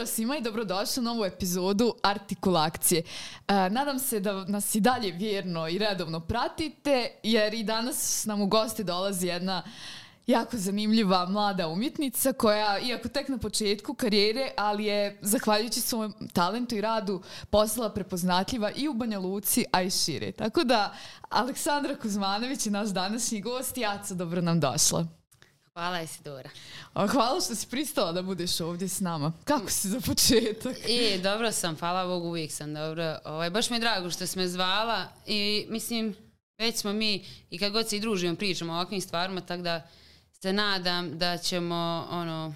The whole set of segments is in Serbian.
Pozdrav svima i dobrodošli u novu epizodu Artikulacije. E, nadam se da nas i dalje vjerno i redovno pratite, jer i danas nam u gosti dolazi jedna jako zanimljiva mlada umjetnica koja, iako tek na početku karijere, ali je, zahvaljujući svom talentu i radu, postala prepoznatljiva i u Banja Luci, a i šire. Tako da, Aleksandra Kuzmanović je naš današnji gost. Jaca, dobro nam došla. Hvala Isidora. Hvala što si pristala da budeš ovdje s nama. Kako si za početak? I, dobro sam, hvala Bogu, uvijek sam dobro. Ovaj, baš mi je drago što me zvala i mislim, već smo mi i kad god se i družimo pričamo o ovakvim stvarima, tako da se nadam da ćemo ono,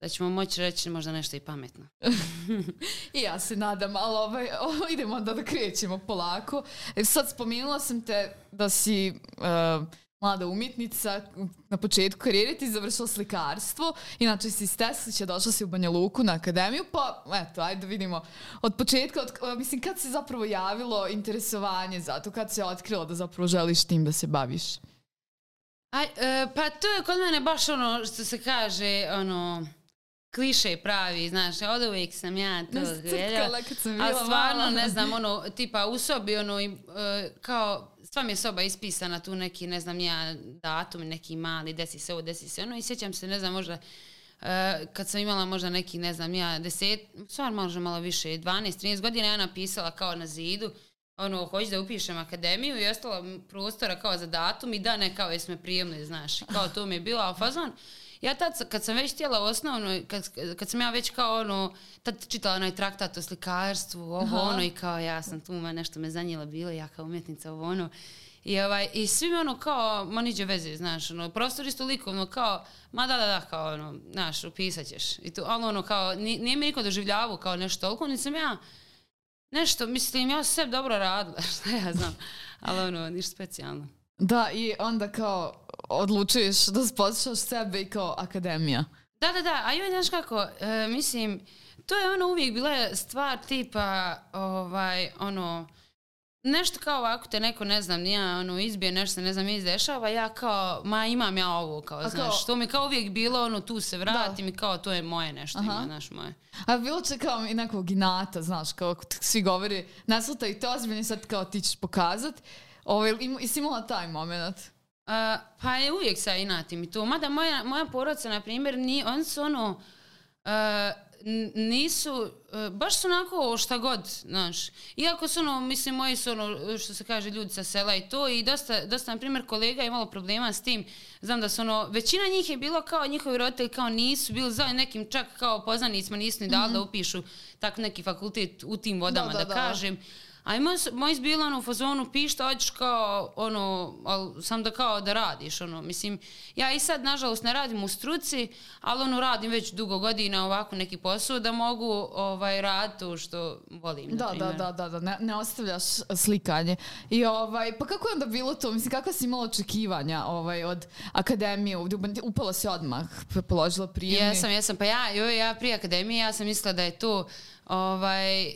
da ćemo moći reći možda nešto i pametno. I ja se nadam, ali ovaj, ovo, idemo onda da krećemo polako. E, sad spomenula sam te da si uh, mlada umjetnica, na početku karijere ti završila slikarstvo, inače si iz Teslića, došla si u Banja Luku na akademiju, pa eto, ajde da vidimo. Od početka, od, mislim, kad se zapravo javilo interesovanje za to, kad se otkrilo da zapravo želiš tim da se baviš? Aj, e, pa to je kod mene baš ono što se kaže, ono, kliše pravi, znaš, od uvijek sam ja to gledala, a stvarno, ne znam, ono, tipa u sobi, ono, e, kao, sva mi je soba ispisana tu neki, ne znam, ja datum, neki mali, desi se ovo, desi se ono, i sjećam se, ne znam, možda, uh, kad sam imala možda neki, ne znam, ja, deset, stvar možda malo više, 12-13 godina, ja napisala kao na zidu, ono, hoću da upišem akademiju i ostala prostora kao za datum i da ne kao jesme prijemni, znaš, kao to mi je bilo, a fazon, ja tad, kad sam već htjela osnovno, kad, kad sam ja već kao ono, tad čitala onaj traktat o slikarstvu, ovo Aha. ono i kao ja sam tu, nešto me zanijela bilo, ja kao umjetnica, ovo ono. I, ovaj, i svi ono kao, ma niđe veze, znaš, ono, prostor isto likovno, kao, ma da, da, da, kao, ono, znaš, upisat ćeš. I tu, ali ono, kao, nije mi niko doživljavao kao nešto toliko, nisam ja, nešto, mislim, ja sam dobro radila, šta ja znam, ali ono, ništa specijalno. Da, i onda kao odlučuješ da poslušaš sebe i kao akademija. Da, da, da, a joj, znaš kako, e, mislim, to je ono uvijek bila stvar tipa, ovaj, ono, nešto kao ovako te neko, ne znam, nija, ono, izbije, nešto se, ne znam, izdešava, ja kao, ma imam ja ovo, kao, A znaš, kao, što mi kao uvijek bilo, ono, tu se vratim i kao, to je moje nešto, Aha. ima, znaš, moje. A bilo će kao i nekog inata, znaš, kao svi govori, nasluta i to ozbiljno sad kao ti ćeš pokazat, ovaj, jesi imala taj moment? Uh, pa je uvijek sa inatim i to. Mada moja, moja porodica, na primjer, ni, oni su ono, uh, nisu, uh, baš su onako šta god, znaš. Iako su ono, mislim, moji su ono, što se kaže, ljudi sa sela i to i dosta, dosta na primjer, kolega je imalo problema s tim. Znam da su ono, većina njih je bilo kao njihovi roditelji kao nisu, bili za nekim čak kao poznanicima, nisu ni dali mm -hmm. da upišu tak neki fakultet u tim vodama, da, da, da, da. kažem. A ima moj bilo ono u fazonu pišta, hoćeš kao ono, al, sam da kao da radiš ono. Mislim, ja i sad nažalost ne radim u struci, ali ono radim već dugo godina ovako neki posao da mogu ovaj raditi to što volim. Da, da, da, da, da, ne, ne ostavljaš slikanje. I ovaj, pa kako je onda bilo to? Mislim, kakva si imala očekivanja ovaj, od akademije ovdje? Upala si odmah, položila prijemni? Jesam, jesam. Pa ja, joj, ja prije akademije, ja sam mislila da je to ovaj,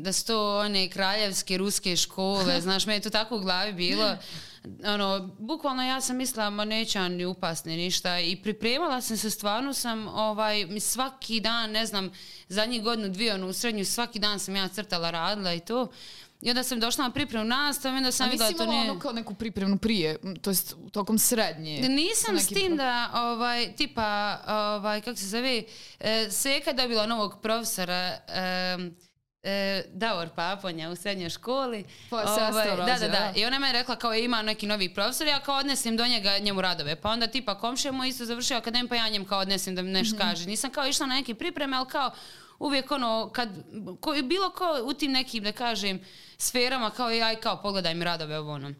da su to one kraljevske ruske škole, znaš, me je to tako u glavi bilo. Ono, bukvalno ja sam mislila, ma neće ni upasni ništa i pripremala sam se, stvarno sam ovaj, svaki dan, ne znam, zadnjih godinu, dvije, ono, u srednju, svaki dan sam ja crtala, radila i to. I onda sam došla na pripremu nastavu, onda sam videla to nije... A ono kao neku pripremnu prije, to jest tokom srednje? Da nisam s tim da, ovaj, tipa, ovaj, kako se zove, e, Seka dobila novog profesora, e, e, Davor Paponja u srednjoj školi. Pa ovaj, da, da, da. I ona me je rekla kao ima neki novi profesor, ja kao odnesim do njega njemu radove. Pa onda tipa komšija mu isto završio akademiju, pa ja njem kao odnesim da mi nešto mm -hmm. kaže. Nisam kao išla na neke pripreme, ali kao uvijek ono, kad, ko, bilo ko u tim nekim, da kažem, sferama, kao ja i kao pogledaj mi radove ovo ono.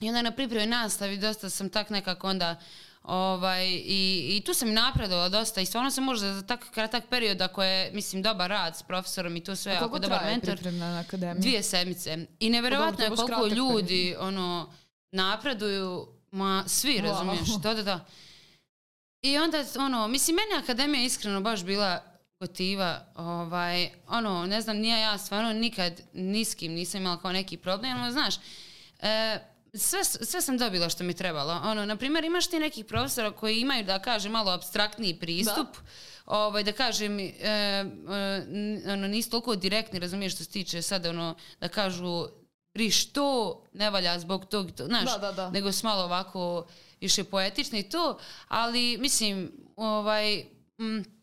I onda na pripremi nastavi dosta sam tak nekako onda Ovaj, i, I tu sam napredovala dosta i stvarno se može za tak kratak period ako je, mislim, dobar rad s profesorom i to sve, ako dobar mentor. na? Dvije sedmice. I neverovatno je koliko ljudi ono, napreduju, ma svi, wow. razumiješ, da, da, da. I onda, ono, mislim, meni akademija iskreno baš bila gotiva, ovaj, ono, ne znam, nije ja stvarno nikad niskim nisam imala kao neki problem, ali znaš, e, sve, sve sam dobila što mi trebalo. Ono, na primjer, imaš ti nekih profesora koji imaju, da kažem, malo abstraktniji pristup. Da. Ovaj, da kažem, e, e, ono, nisu toliko direktni, razumiješ što se tiče sad, ono, da kažu briš to, ne valja zbog tog, to, znaš, Da, da, da. nego su malo ovako više poetični i to, ali mislim, ovaj, mm,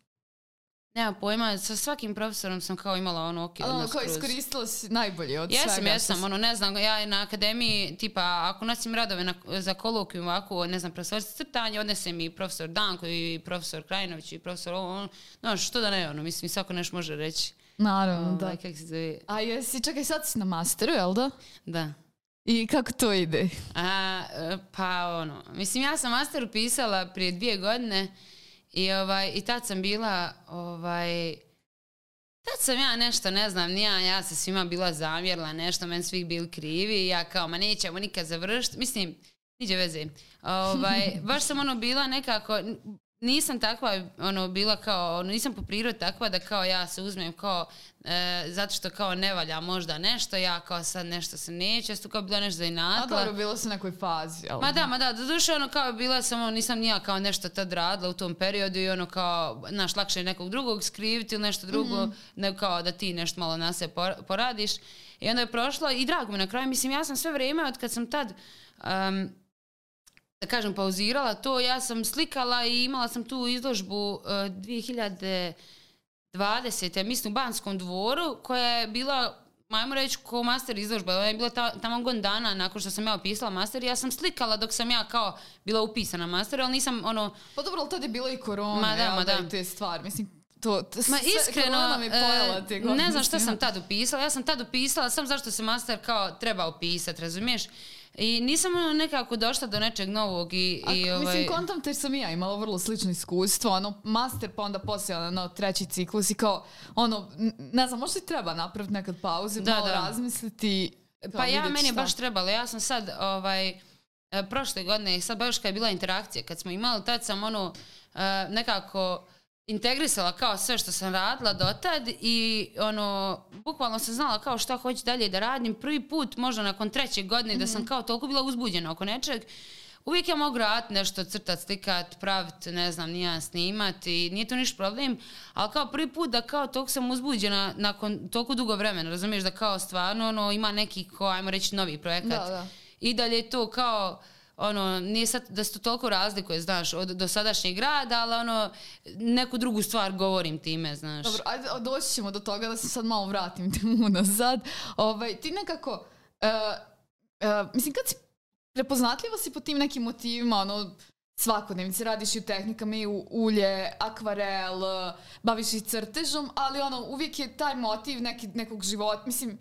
nema pojma, sa svakim profesorom sam kao imala ono ok Ali ono, odnos kao iskoristila si najbolje od Jesam, svega. jesam, ono, ne znam, ja na akademiji, tipa, ako nosim radove na, za kolokvijum ovako, ne znam, profesorica crtanja, odnese mi profesor Danko i profesor Krajinović i profesor ovo, ono, znaš, što da ne, ono, mislim, svako nešto može reći. Naravno, da. Ovaj, Kako se zove? A jesi, čekaj, sad si na masteru, jel da? Da. I kako to ide? A, e, pa ono, mislim ja sam master upisala prije dvije godine i, ovaj, i tad sam bila, ovaj, tad sam ja nešto, ne znam, nija, ja se svima bila zamjerila, nešto, meni svih bili krivi i ja kao, ma nećemo nikad završiti, mislim, niđe veze. Ovaj, baš sam ono bila nekako, nisam takva ono bila kao ono, nisam po prirodi takva da kao ja se uzmem kao e, zato što kao ne valja možda nešto ja kao sad nešto se neće ja sam tu kao bila nešto A zainatla dobro, bilo si u nekoj fazi, jel? Ma da, ma da, doduše ono kao bila sam, ono, nisam nija kao nešto tad radila u tom periodu i ono kao, znaš, lakše nekog drugog skriviti ili nešto drugo, Mhm. nego kao da ti nešto malo na se por- poradiš. I onda je prošlo i drago mi na kraju, mislim, ja sam sve vrijeme od kad sam tad, um, da kažem, pauzirala to, ja sam slikala i imala sam tu izložbu uh, 2020. mislim u Banskom dvoru, koja je bila Majmo reći ko master izložba, ona je bila ta, tamo godin dana nakon što sam ja upisala master, ja sam slikala dok sam ja kao bila upisana na master, ali nisam ono, Pa dobro, ali tad je bila i korona, Ma da, jel ma da. i te stvari. Mislim, to, to Ma iskreno, mi pojela te e, godine. ne znam šta sam tad upisala. Ja sam tad upisala, sam zašto se master kao treba upisati, razumiješ? I nisam ono nekako došla do nečeg novog i... A, i ovaj, Mislim, kontam te sam i ja imala vrlo slično iskustvo, ono, master pa onda poslije ono, treći ciklus i kao, ono, ne znam, možda i treba napraviti nekad pauze, Da, malo da. razmisliti. Pa ja, meni je baš trebalo. Ja sam sad, ovaj, e, prošle godine, sad baš kad je bila interakcija, kad smo imali, tad sam ono, e, nekako integrisala kao sve što sam radila do tad i ono, bukvalno sam znala kao šta hoću dalje da radim. Prvi put, možda nakon treće godine, da sam kao toliko bila uzbuđena oko nečeg, Uvijek ja mogu raditi nešto, crtat, slikat, pravit, ne znam, nija snimat i nije to niš problem, ali kao prvi put da kao toliko sam uzbuđena nakon toliko dugo vremena, razumiješ da kao stvarno ono, ima neki ko, ajmo reći, novi projekat. Da, da. I dalje je to kao, ono, nije sad da se to toliko razlikuje, znaš, od dosadašnjeg rada, ali ono, neku drugu stvar govorim time, znaš. Dobro, ajde, doći ćemo do toga da se sad malo vratim temu nazad. Ovaj, ti nekako, e, e, mislim, kad si prepoznatljiva si po tim nekim motivima, ono, svakodnevnici, radiš i u tehnikama i u ulje, akvarel, e, baviš i crtežom, ali ono, uvijek je taj motiv neki, nekog života, mislim,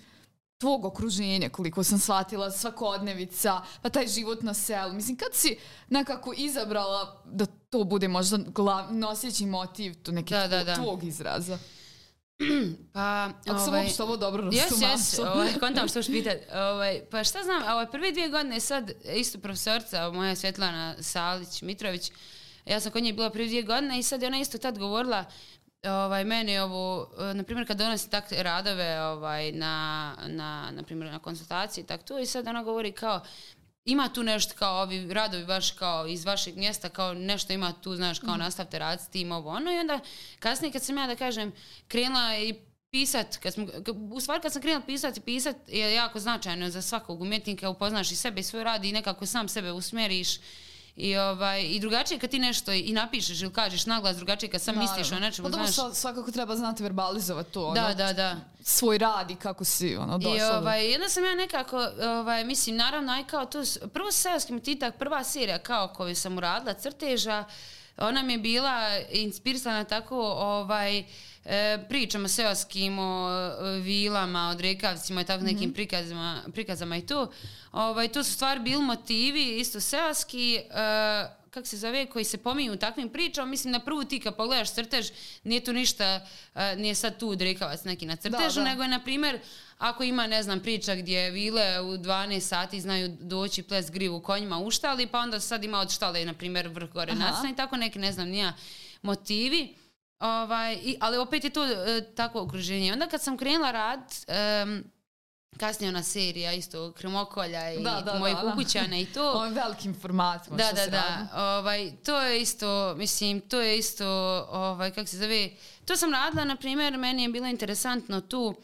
tvog okruženja, koliko sam shvatila, svakodnevica, pa taj život na selu. Mislim, kad si nekako izabrala da to bude možda glav, nosjeći motiv to neki Da, da, tvo- da. tvog izraza? Pa, Ako sam ovaj, uopšte ovo dobro Jes, razumela. jes, ovaj, kontam što ću pitat. Ovaj, pa šta znam, ovaj, prve dvije godine sad isto profesorca, moja Svetlana Salić Mitrović, ja sam kod nje bila prve dvije godine i sad je ona isto tad govorila ovaj, meni ovo, eh, na primjer kad donosi takve radove ovaj, na, na, na primjer na konsultaciji tak to i sad ona govori kao ima tu nešto kao ovi radovi baš kao iz vašeg mjesta, kao nešto ima tu, znaš, kao nastavite raditi s tim ovo ono i onda kasnije kad sam ja da kažem krenula i pisat, kad k- u stvari kad sam krenula pisati, pisat je jako značajno za svakog umjetnika, upoznaš i sebe i svoj rad i nekako sam sebe usmjeriš i, ovaj, i drugačije kad ti nešto i napišeš ili kažeš naglas, drugačije kad sam misliš o nečemu, Pa znaš. sva- svakako treba znati verbalizovati to, ono, Da, da, da. svoj rad i kako si ono, došla. I do- ovaj, onda sam ja nekako, ovaj, mislim, naravno, aj kao to, prvo sa seoskim titak, prva serija kao koju sam uradila, crteža, ona mi je bila inspirisana tako ovaj, e, pričama seoskim o e, vilama, o drekavcima i tako nekim prikazima, prikazama i to. Ovaj, to su stvari bili motivi, isto seoski, e, kako se zove, koji se pominju u takvim pričama, mislim na prvu ti kad pogledaš crtež, nije tu ništa, e, nije sad tu drekavac neki na crtežu, da. nego je, na primjer, ako ima, ne znam, priča gdje vile u 12 sati znaju doći ples grivu konjima u štali, pa onda sad ima od štale, na primjer, vrh gore Aha. nacrna i tako neki, ne znam, nija motivi. Ovaj, i, ali opet je to e, takvo okruženje. Onda kad sam krenula rad, em, kasnije ona serija isto Krmokolja i Da, da, mojih da, ukućana i to. Ovim velikim formatima Da, da, da. Ovaj, to je isto, mislim, to je isto, ovaj, kako se zove, to sam radila, na primjer, meni je bilo interesantno tu,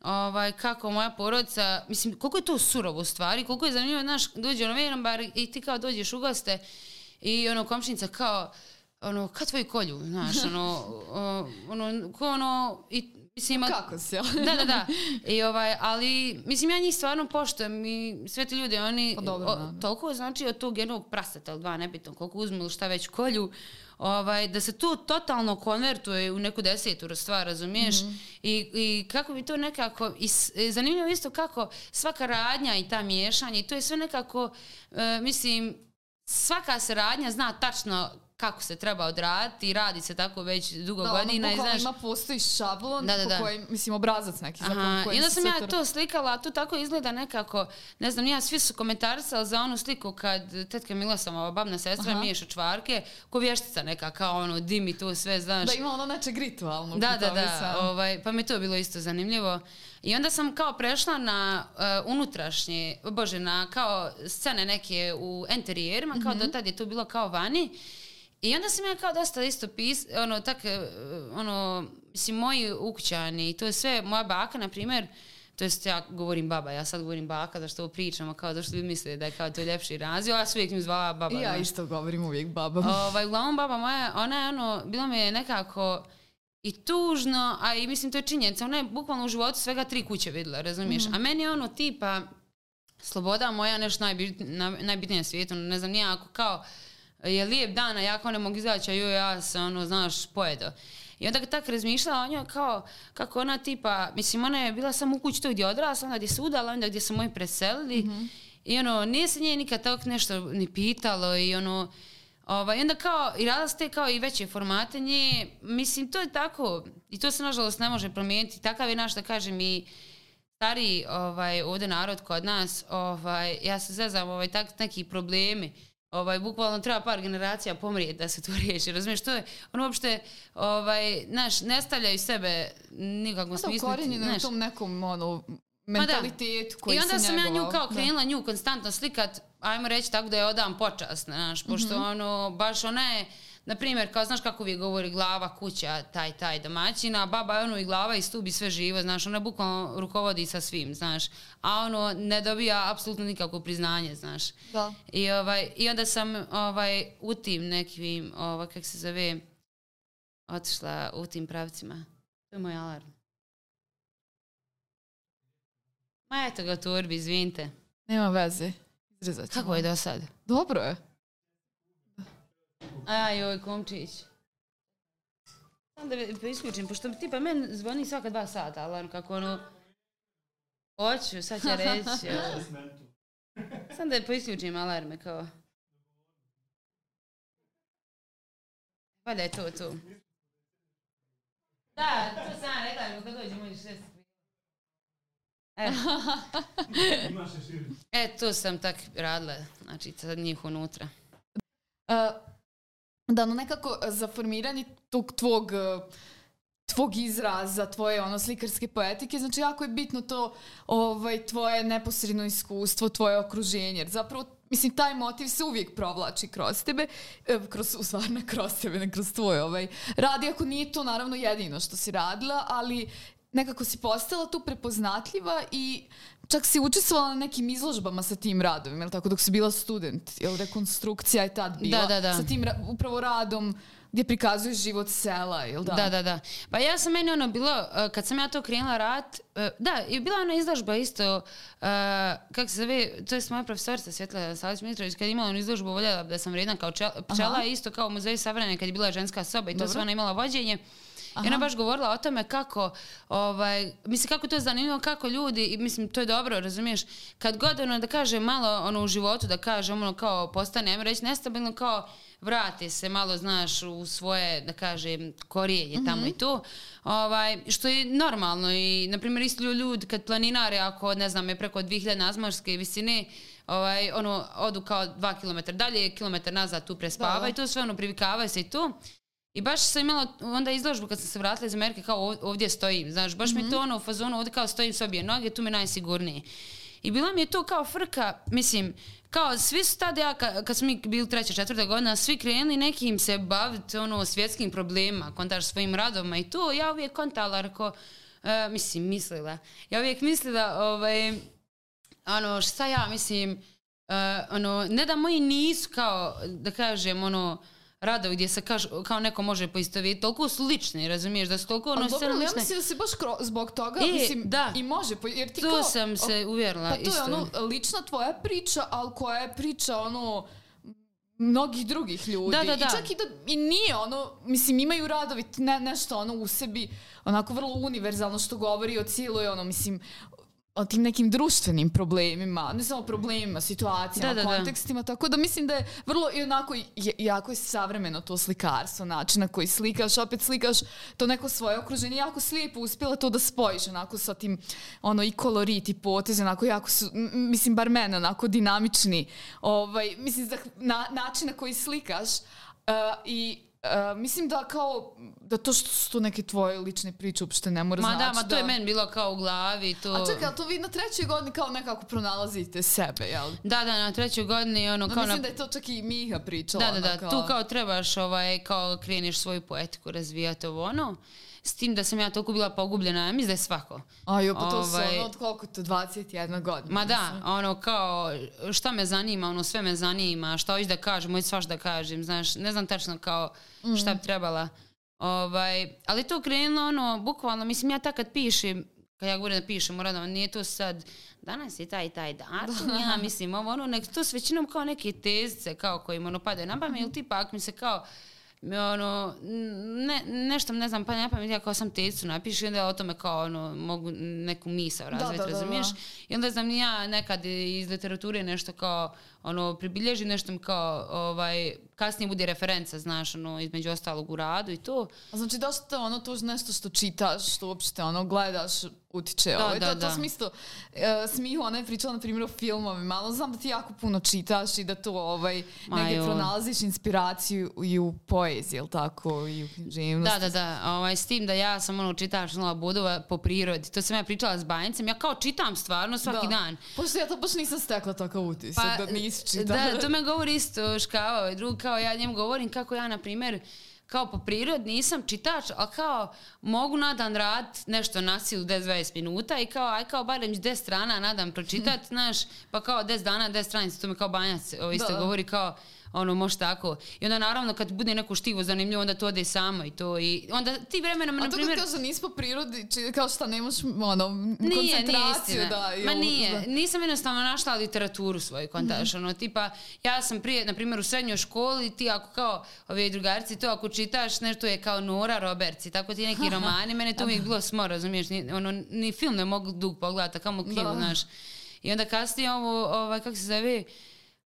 ovaj, kako moja porodica, mislim, koliko je to surovo u stvari, koliko je zanimljivo, znaš, dođe ono Verenbar i ti kao dođeš u goste i ono, komšinica kao, ono, kad tvoju kolju, znaš, ono, ono, ko ono, i, mislim, ima, Kako jel? da, da, da. I ovaj, ali, mislim, ja njih stvarno poštujem i sve ti ljude, oni Pa dobro, o, toliko znači od tog jednog prasteta ili dva, nebitno koliko uzmu ili šta već kolju, ovaj, da se to totalno konvertuje u neku desetu stvar, razumiješ? Mhm. I, I kako bi to nekako, i s- e, zanimljivo isto kako svaka radnja i ta miješanja i to je sve nekako, e, mislim, svaka se radnja zna tačno kako se treba odraditi i radi se tako već dugo Da, ono, godina i bukvalno znaš, ima postoji šablon Da, da, da. po kojem, mislim, obrazac neki. Aha, i onda sam ja to- slikala, to tako izgleda nekako, ne znam, ja svi su komentarisali za onu sliku kad tetka Milosama, babna sestra, Aha. miješa čvarke, ko vještica neka, kao ono, dim i to sve, znaš. Da ima ono nečeg ritualnog. Da, da, da, svemu. ovaj, pa mi to bilo isto zanimljivo. I onda sam kao prešla na uh, unutrašnje, bože, na kao scene neke u enterijerima, kao do tad je to bilo kao vani. I onda sam ja kao dosta isto pis, ono, tak, e, ono, mislim, moji ukućani i to je sve, moja baka, na primjer, to jest ja govorim baba, ja sad govorim baka, zašto ovo pričamo, kao da što ljudi misle da je kao to ljepši raziv, a ja sam uvijek mi zvala baba. I ja znaš. isto govorim uvijek babam. Ovaj, uglavnom baba moja, ona je ono, bilo mi je nekako i tužno, a i mislim to je činjenica, ona je bukvalno u životu svega tri kuće vidjela, razumiješ? A meni je ono tipa, sloboda moja nešto najbit, na, najbitnije na svijetu, ne znam, nije ako kao je lijep dan, a ja kao ne mogu izaći, a joj, ja se ono, znaš, pojedo. I onda kad tak razmišljala o njoj kao, kako ona tipa, mislim, ona je bila samo u kući tu gdje je odrasla, onda gdje se udala, onda gdje su moji preselili. I ono, nije se nje nikad tako nešto ni pitalo i ono, Ovaj, onda kao, i radila ste kao i veće formate nje, mislim, to je tako, i to se nažalost ne može promijeniti, takav je naš, da kažem, i stariji ovaj, ovdje narod kod nas, ovaj, ja se zezam, ovaj, tak neki problemi, ovaj, bukvalno treba par generacija pomrijeti da se to riješi, razumiješ, to je, ono uopšte, ovaj, znaš, ne stavljaju sebe nikakvom Da, smislu, je u znaš, tom nekom ono, Pa da. mentalitetu koji I onda se sam ja nju kao Da. krenula nju konstantno slikat, ajmo reći tako da je odam počast, znaš, pošto Mhm. ono, baš ona je, na primjer, kao znaš kako uvijek govori glava, kuća, taj, taj domaćina, baba je ono i glava i stubi sve živo, znaš, ona bukvalno rukovodi sa svim, znaš, a ono ne dobija apsolutno nikakvo priznanje, znaš. Da. I, ovaj, I onda sam ovaj, u tim nekim, ovaj, kak se zove, otišla u tim pravcima. To je moj alarm. Ma eto ga u turbi, izvinite. Nema veze. Izrezat ćemo. Kako je do sad? Dobro je. Aj, joj, komčić. Sam da ve- isključim, pošto tipa men zvoni svaka dva sata, alarm, kako ono... Hoću, sad će reći. evo. Sam da poisključim alarme, kao... Valjda je to tu. Da, to sam rekla, nego kad dođe moj šest. E, e, to sam tak radila, znači sad njih unutra. E, da, no nekako e, za formiranje tog tvog e, tvog izraza, tvoje ono slikarske poetike, znači jako je bitno to ovaj, tvoje neposredno iskustvo, tvoje okruženje, jer zapravo Mislim, taj motiv se uvijek provlači kroz tebe, e, kroz, u stvari ne kroz tebe, ne kroz tvoj ovaj rad, iako nije to naravno jedino što si radila, ali nekako si postala tu prepoznatljiva i čak si učestvovala na nekim izložbama sa tim radom, jel tako, dok si bila student, jel rekonstrukcija je tad bila, Da, da, da. sa tim ra- upravo radom gdje prikazuješ život sela, jel da? Da, da, da. Pa ja sam meni ono bilo, uh, kad sam ja to krenula rat, uh, da, i bila ona izložba isto, uh, kako se zove, to je moja profesorica Svjetla Salić Mitrović, kad je imala onu izložbu, voljela da sam vrijedna kao čel- pčela, Aha. isto kao u muzeju savremene kad je bila ženska soba i to sve ona imala vođenje. Aha. I ona baš govorila o tome kako, ovaj, mislim kako to je zanimljivo, kako ljudi, i mislim to je dobro, razumiješ, kad god ono da kaže malo ono u životu, da kaže ono kao postane, ajmo reći nestabilno kao vrati se malo, znaš, u svoje, da kažem, korijenje tamo i tu, ovaj, što je normalno i, na primjer, isto ljudi kad planinare, ako, ne znam, je preko 2000 nazmorske visine, ovaj, ono, odu kao dva kilometra dalje, kilometar nazad tu prespavaju, Da, da. to sve ono privikavaju se i tu. I baš sam imala onda izložbu kad sam se vratila iz Amerike kao ov- ovdje stojim, znaš, baš mi to ono u fazonu ovdje kao stojim s obje noge, tu mi je najsigurnije. I bila mi je to kao frka, mislim, kao svi su tada ja, ka- kad smo mi bili treća, četvrta godina, svi krenuli nekim se baviti ono svjetskim problemima, kontaš svojim radovima i to, ja uvijek kontala, rekao, e, mislim, mislila. Ja uvijek mislila, ovaj, ono, šta ja mislim, uh, ono, ne da moji nisu kao, da kažem, ono, radovi gdje se kaže, kao neko može poistoviti, toliko su lični, razumiješ, da su toliko ono Ali sve dobro, da se baš kro, zbog toga, E, mislim, da. i može, jer ti Tu kao, sam se uvjerila Pa to isto. je ono lična tvoja priča, ali koja je priča ono mnogih drugih ljudi. Da, da, da. I čak i da i nije ono, mislim imaju radovi ne, nešto ono u sebi onako vrlo univerzalno što govori o cijeloj ono, mislim o tim nekim društvenim problemima, ne samo problemima, situacijama, Da, da, da. kontekstima, tako da mislim da je vrlo i onako jako je savremeno to slikarstvo, način na koji slikaš, opet slikaš to neko svoje okruženje, jako si lijepo uspjela to da spojiš onako sa tim ono i kolorit i poteze, onako jako su, mislim bar mene, onako dinamični, ovaj, mislim na, način na koji slikaš uh, i uh, mislim da kao da to što su to neke tvoje lične priče uopšte ne mora Ma znači da, ma to je meni bilo kao u glavi, to... A čekaj, ali to vi na trećoj godini kao nekako pronalazite sebe, jel? Da, da, na trećoj godini, ono, No, kao mislim na... da je to čak i Miha pričala. Da, da, da, tu kao trebaš, ovaj, kao kreneš svoju poetiku razvijati ovo ono. S tim da sam ja toliko bila pogubljena, ja mislim da je svako. A jo, pa to su Ovaj- ono od koliko to, 21 godina. Ma da, ono kao šta me zanima, ono sve me zanima, šta hoću da kažem, hoću svaš da kažem, znaš, ne znam tačno kao šta bi trebala. Ovaj, ali to krenulo ono, bukvalno, mislim ja tak kad pišem, kad ja govorim da pišem, moram nije to sad, danas je taj taj datum, ja mislim, ovo ono, nek, to s većinom kao neke tezice, kao kojim ono padaju na pamet, ili tipa ako mi se kao, ono, ne, nešto ne znam, pa ne pamet, ja kao sam tezicu napišem, i onda o tome kao ono, mogu neku misao razviti, da, da, da. razumiješ? I onda znam ja nekad iz literature nešto kao, ono, pribilježim nešto mi kao, ovaj, kasnije bude referenca, znaš, ono, između ostalog u radu i to. A Znači da što ono to nešto što čitaš, što uopšte ono gledaš, utiče. Da, ovaj, da, to, to da. sam isto, e, Smiho, ona je pričala na primjer o filmovima, ali znam da ti jako puno čitaš i da to ovaj, negdje pronalaziš inspiraciju i u poeziji, jel tako, i u književnosti. Da, da, da, ovaj, s tim da ja sam ono čitač nula bodova po prirodi. To sam ja pričala s Banjicem, ja kao čitam stvarno svaki Da. dan. Pošto ja to baš nisam stekla takav utisak, da nisi čitala. Pa, Da, to me govori isto škava, ovaj drug, kao ja njemu govorim kako ja, na primjer, kao po prirodi nisam čitač, ali kao mogu na dan rad nešto na silu 10-20 minuta i kao, aj kao barem 10 strana na dan pročitat, znaš, pa kao 10 dana, 10 stranica, to mi kao banjac ovo isto Da. govori kao, ono, može tako. I onda naravno kad bude neko štivo zanimljivo, onda to ode samo i to. I onda ti vremenom, A na to primjer... kad kaže nisi po prirodi, či, kao šta nemaš ono, Nije, nije koncentraciju. istina. da, Ma jel- nije, da. Mhm. nisam jednostavno našla literaturu svoju kontaš, ono, tipa, ja sam prije, na primjer, u srednjoj školi, ti ako kao, ove drugarici, to ako čitaš, nešto je kao Nora Roberts i tako ti neki romani, mene to uvijek bilo smo, razumiješ, ni, ono, ni film ne mogu dug pogledati, a kamo knjigu, Da. znaš. I onda kasnije ovo, ovaj, kako se zove,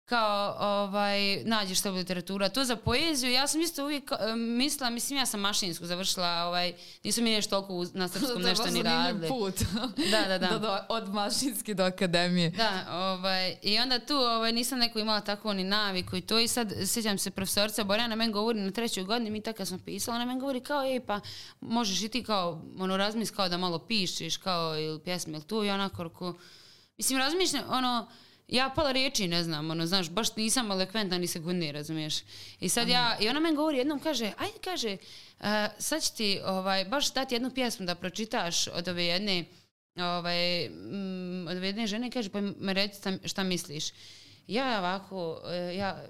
kao ovaj, nađeš to literatura. To za poeziju, ja sam isto uvijek e, mislila, mislim ja sam mašinsku završila, ovaj, nisu mi nešto toliko na srpskom je nešto ni radili. put. Da, da, da. do, od mašinske do akademije. Da, ovaj, i onda tu ovaj, nisam neko imala tako ni naviku i to i sad sjećam se profesorica Borjana meni govori na trećoj godini, mi tako kad smo pisali, ona meni govori kao, ej pa možeš i ti kao, ono razmisli kao da malo pišeš, kao ili pjesme ili tu i onako mislim razmišljam, ono, ja pola riječi ne znam, ono, znaš, baš nisam elokventna ni sekunde, razumiješ. I sad ja, i ona meni govori jednom, kaže, ajde, kaže, "e, sad ću ti, ovaj, baš dati jednu pjesmu da pročitaš od ove jedne, ovaj, mm, od ove jedne žene, kaže, pa me šta, šta misliš. Ja ovako, e, ja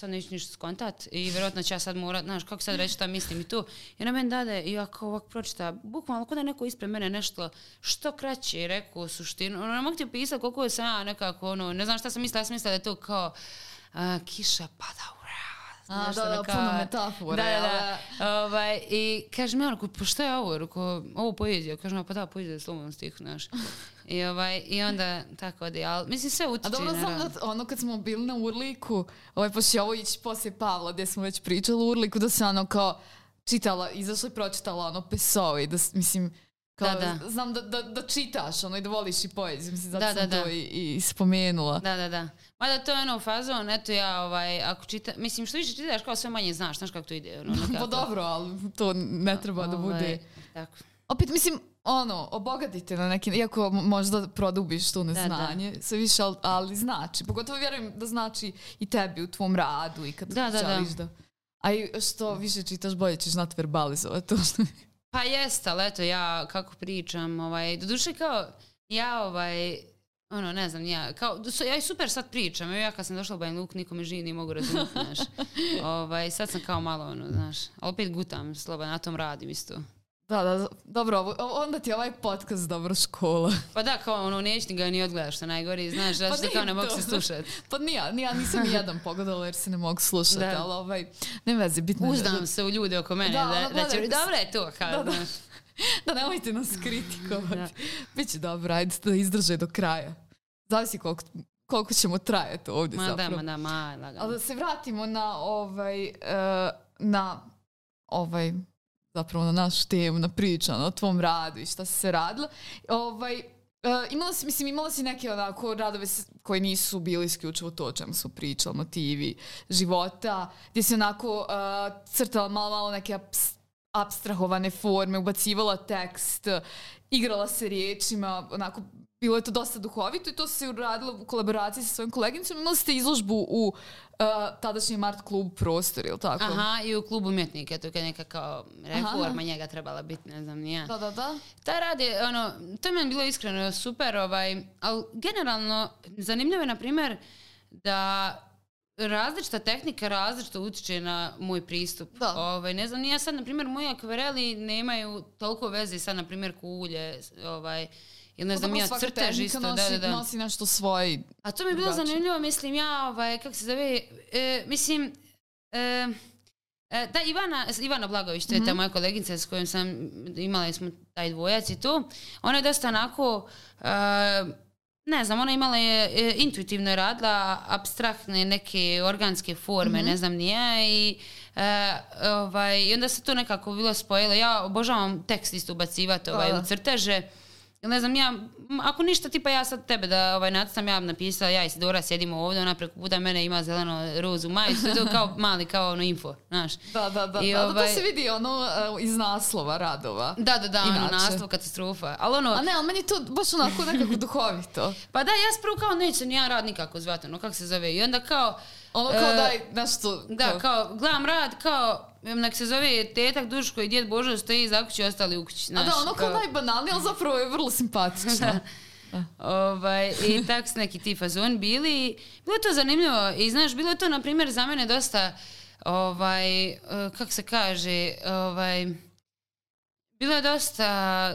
sad neću ništa skontat i vjerojatno ću ja sad morat, znaš, kako sad reći šta mislim i tu. I ona meni dade, i ja kao ovako pročita, bukvalno kod da neko ispred mene nešto što kraće je rekao suštinu. Ono, ne mogu ti opisati koliko sam ja nekako, ono, ne znam šta sam mislila, ja sam mislila da je to kao a, kiša pada u A, Nešto da, da, kao- puno metafora, Da, da, da. Ovaj, I kaže mi onako, pa šta je ovo? Rekao, ovo poezija. Kaže mi, pa da, poezija je slobodan stih, znaš. I, ovaj, I onda tako ode. Ali mislim, sve A utiče dobro na znam da ono kad smo bili na Urliku, ovaj, pošto će ovo ići poslije Pavla, gdje smo već pričali u Urliku, da se ono kao čitala, izašla i pročitala ono Pesovi, da mislim, kao, Da, da. znam da, da, da čitaš ono i da voliš i poeziju, mislim, zato Da, sam da, to da. i, i spomenula. Da, da, da. Mada to je ono fazon, eto ja, ovaj, ako čita, mislim, što više čitaš, kao sve manje znaš, znaš kako to ide. Ono, Pa dobro, ali to ne treba da bude... Ovaj, Tako. Opet, mislim, ono, obogatite na neki, iako možda produbiš to neznanje, sve više, ali, ali znači, pogotovo vjerujem da znači i tebi u tvom radu i kad Da, da, da. želiš da... A i što više čitaš, bolje ćeš znati verbalizovati to što... Pa jest, ali eto, ja kako pričam, ovaj, doduše kao, ja ovaj, ono, ne znam, ja, kao, so- ja i super sad pričam, ja kad sam došla u Banja Luku, niko me živi nije mogu razumjeti, znaš. Ovaj, sad sam kao malo, ono, znaš, ali opet gutam, sloba, na tom radim isto. Da, da, dobro, ovo- onda ti je ovaj podcast dobro škola. Pa da, kao ono, neću ni ga ni odgledaš, što najgori, znaš, da Pa što kao ne mogu se slušati. Pa nije, nije, nisam ni jedan pogledala jer se ne mogu slušati, Da. ali ovaj, ne veze, bitno da, Uzdam se u ljude oko mene, Da, da, da, gledaj, će, dobro je to, kao, Da, da. znaš. da nemojte nas kritikovati. Da. Biće dobro, ajde da izdrže do kraja. Zavisi koliko, koliko ćemo trajati ovdje Ma da, zapravo. ma da, ma, lagano. Ali da se vratimo na ovaj, e, na ovaj, zapravo na našu temu, na priču, o tvom radu i šta si se radila. Ovaj, e, imala si, mislim, imala si neke onako radove koji nisu bili isključivo to o čemu su pričali, motivi života, gdje si onako e, crtala malo, malo neke aps- abstrahovane forme, ubacivala tekst, igrala se riječima, onako bilo je to dosta duhovito i to se uradilo u kolaboraciji sa svojim koleginicom. Imali ste izložbu u uh, tadašnjem art klub prostor, ili tako? Aha, i u klubu umjetnika, to je neka kao reforma njega trebala biti, ne znam, nije. Da, da, da. Taj rad je, ono, to je meni bilo iskreno super, ovaj, ali generalno zanimljivo je, na primjer, da različita tehnika različito utječe na moj pristup. Da. Ovaj, ne znam, nije sad, na primjer, moji akvareli nemaju toliko veze sad, na primjer, kulje, ovaj, ili ne znam, Dobro, ja crtež isto, nosi, da, da, da. nosi nešto svoje. A to mi je bilo drugačije. zanimljivo, mislim, ja, ovaj, kako se zove, e, mislim, e, e, da, Ivana, Ivana Blagović, to je ta moja kolegica s kojom sam, imali smo taj dvojac i to, ona je dosta onako, e, ne znam, ona imala je, e, intuitivno je radila abstraktne neke organske forme, ne znam nije, i e, ovaj, i onda se to nekako bilo spojilo. Ja obožavam tekst isto ubacivati ovaj, u crteže, Ne znam, ja, ako ništa, tipa ja sad tebe da ovaj, nacrtam, ja napisala, ja i Sidora sjedimo ovdje, ona preko puta mene ima zeleno rozu majicu, to kao mali, kao ono info, znaš. Da, da, da. I da, da, ovaj- to se vidi ono uh, iz naslova radova. Da, da, da, ono, Inače. naslov katastrofa. Ali ono, A ne, ali meni to baš onako nekako duhovito. pa da, ja spravo kao neće ja rad nikako zvati, ono, kako se zove. I onda kao, Ono kao E, daj nešto... da, kao- kao, gledam rad, kao, nek se zove tetak Duško i djed Božo stoji iza kući, ostali u kući, A znaš. da, ono kao najbanalnije, ali zapravo je vrlo simpatično. Ovaj, I tak su neki ti fazoni bili. Bilo je to zanimljivo i znaš, bilo je to na primjer za mene dosta ovaj, eh, kako se kaže, ovaj, bilo je dosta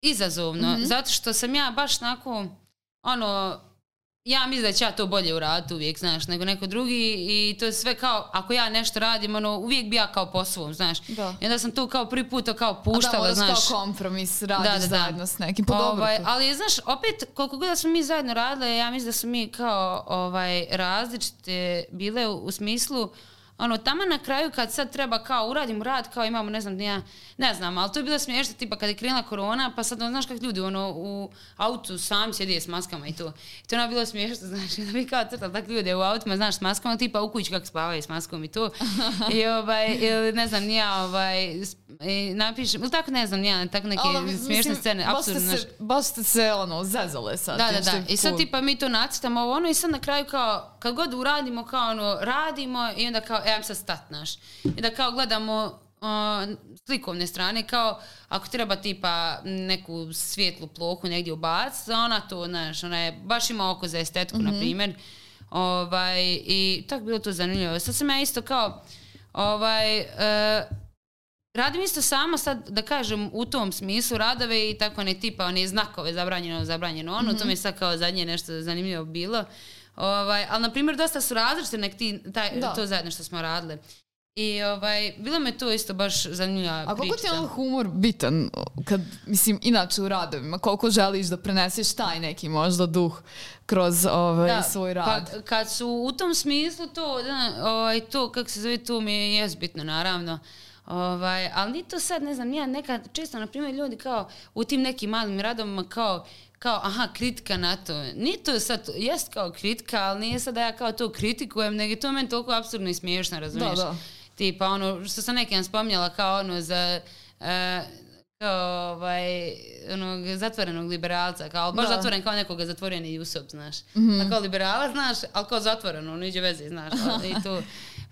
izazovno, zato što sam ja baš onako, ono, ja mislim da ću ja to bolje uraditi uvijek, znaš, nego neko drugi i to je sve kao, ako ja nešto radim, ono, uvijek bi ja kao po svom, znaš. Da. I onda sam tu kao prvi put to kao A da, puštala, znaš. kao kompromis, radiš Da, da, da. zajedno s nekim. Pa dobro Ovaj, to. ali znaš, opet koliko god da smo mi zajedno radile, ja mislim da smo mi kao ovaj različite bile u, u smislu ono, tamo na kraju kad sad treba kao uradimo rad, kao imamo, ne znam, ja, ne znam, ali to je bilo smiješno, tipa kad je krenula korona, pa sad, ono, znaš kako ljudi, ono, u autu sam sjedi s maskama i to. I to je ono bilo smiješno, znači, da bi kao crtali tak ljude u autima, znaš, s maskama, tipa u kući kako spavaju s maskom i to. I, ovaj, ili, ne znam, ja, ovaj, napišem, ili tako, ne znam, ja, tako neke Ali, mislim, smiješne scene, baš ste apsurdno, znaš. baš ste se ono, zezale sad. Da, da, da. I sad tipa mi to nacrtamo ovo ono i sad na kraju kao, kad god uradimo kao ono, radimo i onda kao, e, sad stat, naš. I da kao gledamo uh, slikovne strane, kao ako treba tipa neku svijetlu plohu negdje ubaciti, ona to, znaš, ona je, baš ima oko za estetku, na primjer. Ovaj, I tako bilo to zanimljivo. Sad sam ja isto kao, ovaj, e, Radim isto sama sad, da kažem, u tom smislu radove i tako ne tipa one znakove zabranjeno, zabranjeno ono, to mi je sad kao zadnje nešto zanimljivo bilo. Ovaj, ali, na primjer, dosta su različite nek ti, taj, Da. to zajedno što smo radile. I ovaj, bilo me to isto baš zanimljiva A koliko ti je priča. on humor bitan, kad, mislim, inače u radovima, koliko želiš da preneseš taj neki možda duh kroz ovaj, svoj rad? Kad, kad su u tom smislu to, da, ovaj, to kako se zove, to mi je jes bitno, naravno. Ovaj, ali ni to sad, ne znam, ja nekad, često, na primjer, ljudi kao u tim nekim malim radovima kao kao, aha, kritika na to. Nije to sad, jest kao kritika, ali nije sad da ja kao to kritikujem, nego je to meni toliko absurdno i smiješno, razumiješ? Da, da. Tipa ono, što sam nekim spominjala kao ono za... e, kao ovaj, onog zatvorenog liberalca, kao baš Da. zatvoren kao nekoga zatvoren i Jusop, znaš. Mhm. A kao liberala, znaš, ali kao zatvoreno, ono iđe veze, znaš. ali I to,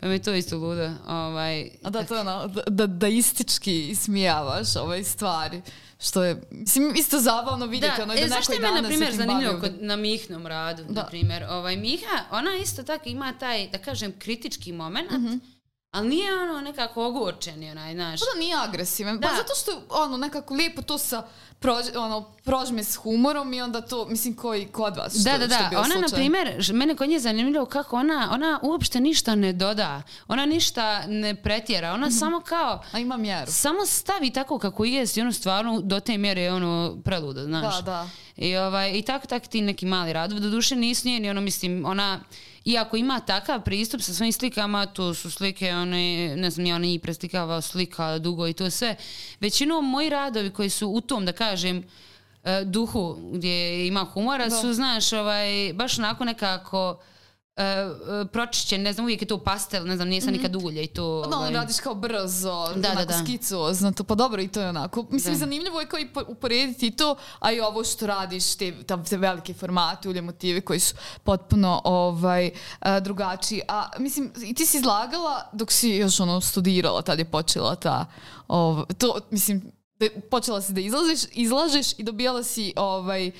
pa mi je to isto ludo. Ovaj, A da, to je ono, da, da, da istički ismijavaš ove stvari. Što je, mislim, isto zabavno vidjeti. Da, ono, e, da zašto neko i me, na primjer, zanimljivo kod, na Mihnom radu, Da. na primjer. Ovaj, Miha, ona isto tako ima taj, da kažem, kritički moment, ali nije ono nekako ogorčeni, onaj, znaš. Pa da nije agresivan. Da. Pa zato što ono nekako lijepo to sa prođe, ono, prožme s humorom i onda to, mislim, koji kod vas. Što, Da, da, da. Ona, na slučaj. primjer, ž- mene kod nje je zanimljivo kako ona, ona uopšte ništa ne doda. Ona ništa ne pretjera. Ona samo kao, A ima mjeru. samo stavi tako kako jest i ono stvarno do te mjere je ono preludo, znaš. Da, da. I, ovaj, i tako, tako ti neki mali radovi. Doduše nisu njeni, ono, mislim, ona, iako ima takav pristup sa svojim slikama, to su slike, one, ne znam, ja ona njih preslikava slika dugo i to sve. Većinom moji radovi koji su u tom, da kažem, e, duhu gdje ima humora Da. su, znaš, ovaj, baš onako nekako e, e, pročišćen, ne znam, uvijek je to pastel, ne znam, nije sad nikad ulje i to... Da, ovaj, radiš kao brzo, Da, onako da, da. skicozno, to, pa dobro i to je onako. Mislim, Da. zanimljivo je kao i po- uporediti i to, a i ovo što radiš, te, ta- te velike formate, ulje motive koji su potpuno ovaj, a, drugačiji. A mislim, i ti si izlagala dok si još ono studirala, tad je počela ta, ov, to, mislim, da, počela si da izlaziš, izlažeš i dobijala si ovaj,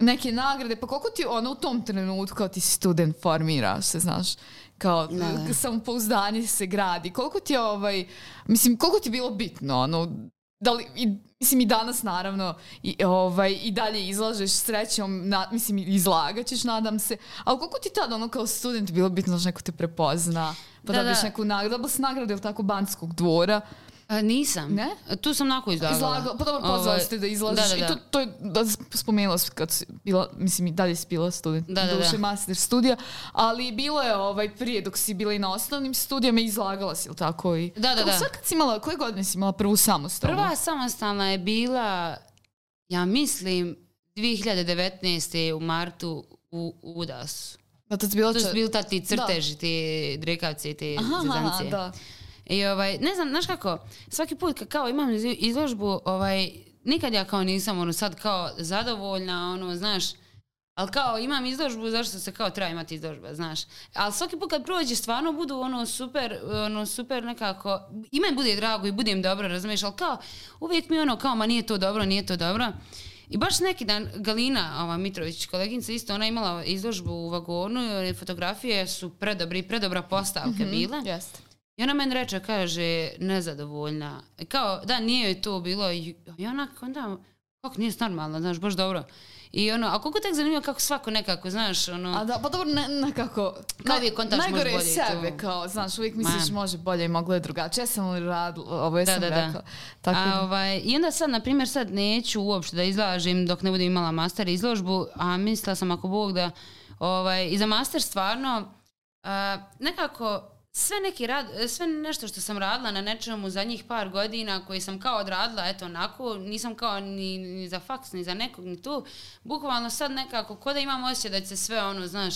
neke nagrade, pa koliko ti ono u tom trenutku kao ti si student formiraš se, znaš, kao Da. samopouzdanje se gradi. Koliko ti je ovaj, mislim, koliko ti je bilo bitno, ono, da li, i, mislim i danas naravno i, ovaj, i dalje izlažeš srećom, na, mislim izlagat ćeš nadam se, ali koliko ti tad ono kao student bilo bitno da neko te prepozna, pa Da, da, da. neku nagradu, da li si nagrada ili tako banskog dvora, A, nisam. Ne? Tu sam onako izlagala. izlagala, pa dobro pozvala Ovaj, si te da izlažeš da, da, i to, da. to je, da spomenula kad si bila, mislim i dalje si bila student, Da, da, duše da. master studija, ali bilo je ovaj prije dok si bila i na osnovnim studijama i izlagala si, ili tako? I, Da, da, Kako da. Sad kad si imala, koje godine si imala prvu samostalnu? Prva samostalna je bila, ja mislim, 2019. u martu u Udasu. Da, tad si bila To su čet- bili tad ti crteži, ti drekavci, ti Aha, aha, zezancije. da. I ovaj, ne znam, znaš kako, svaki put kad kao imam iz- izložbu, ovaj, nikad ja kao nisam ono sad kao zadovoljna, ono, znaš, ali kao imam izložbu, zašto se kao treba imati izložba, znaš. Ali svaki put kad prođe stvarno budu ono super, ono super nekako, i meni bude drago i budem dobro, razumiješ, ali kao uvijek mi ono kao, ma nije to dobro, nije to dobro. I baš neki dan Galina ova Mitrović, koleginica isto, ona imala izložbu u vagonu i fotografije su predobri, predobra postavke bile. Jeste. I ona meni reče, kaže, nezadovoljna. Kao, da, nije joj to bilo. I i ona, onda, kako nije normalno, znaš, baš dobro. I ono, a koliko tek zanimljivo kako svako nekako, znaš, ono... A da, pa dobro, ne, nekako... Kao uvijek kontaš može Najgore je bolje sebe, to. kao, znaš, uvijek misliš Ma. može bolje i moglo je drugačije. Ja sam li radila, ovo je Da, sam da, da. rekla. Tako a, da, ovaj, I onda sad, na primjer, sad neću uopšte da izlažem dok ne budem imala master izložbu, a mislila sam ako Bog da ovaj, i za master stvarno a, nekako sve neki rad, sve nešto što sam radila na nečemu zadnjih par godina koji sam kao odradila, eto onako, nisam kao ni, ni za faks, ni za nekog, ni tu. Bukvalno sad nekako, ko da imam osjećaj da će se sve ono, znaš,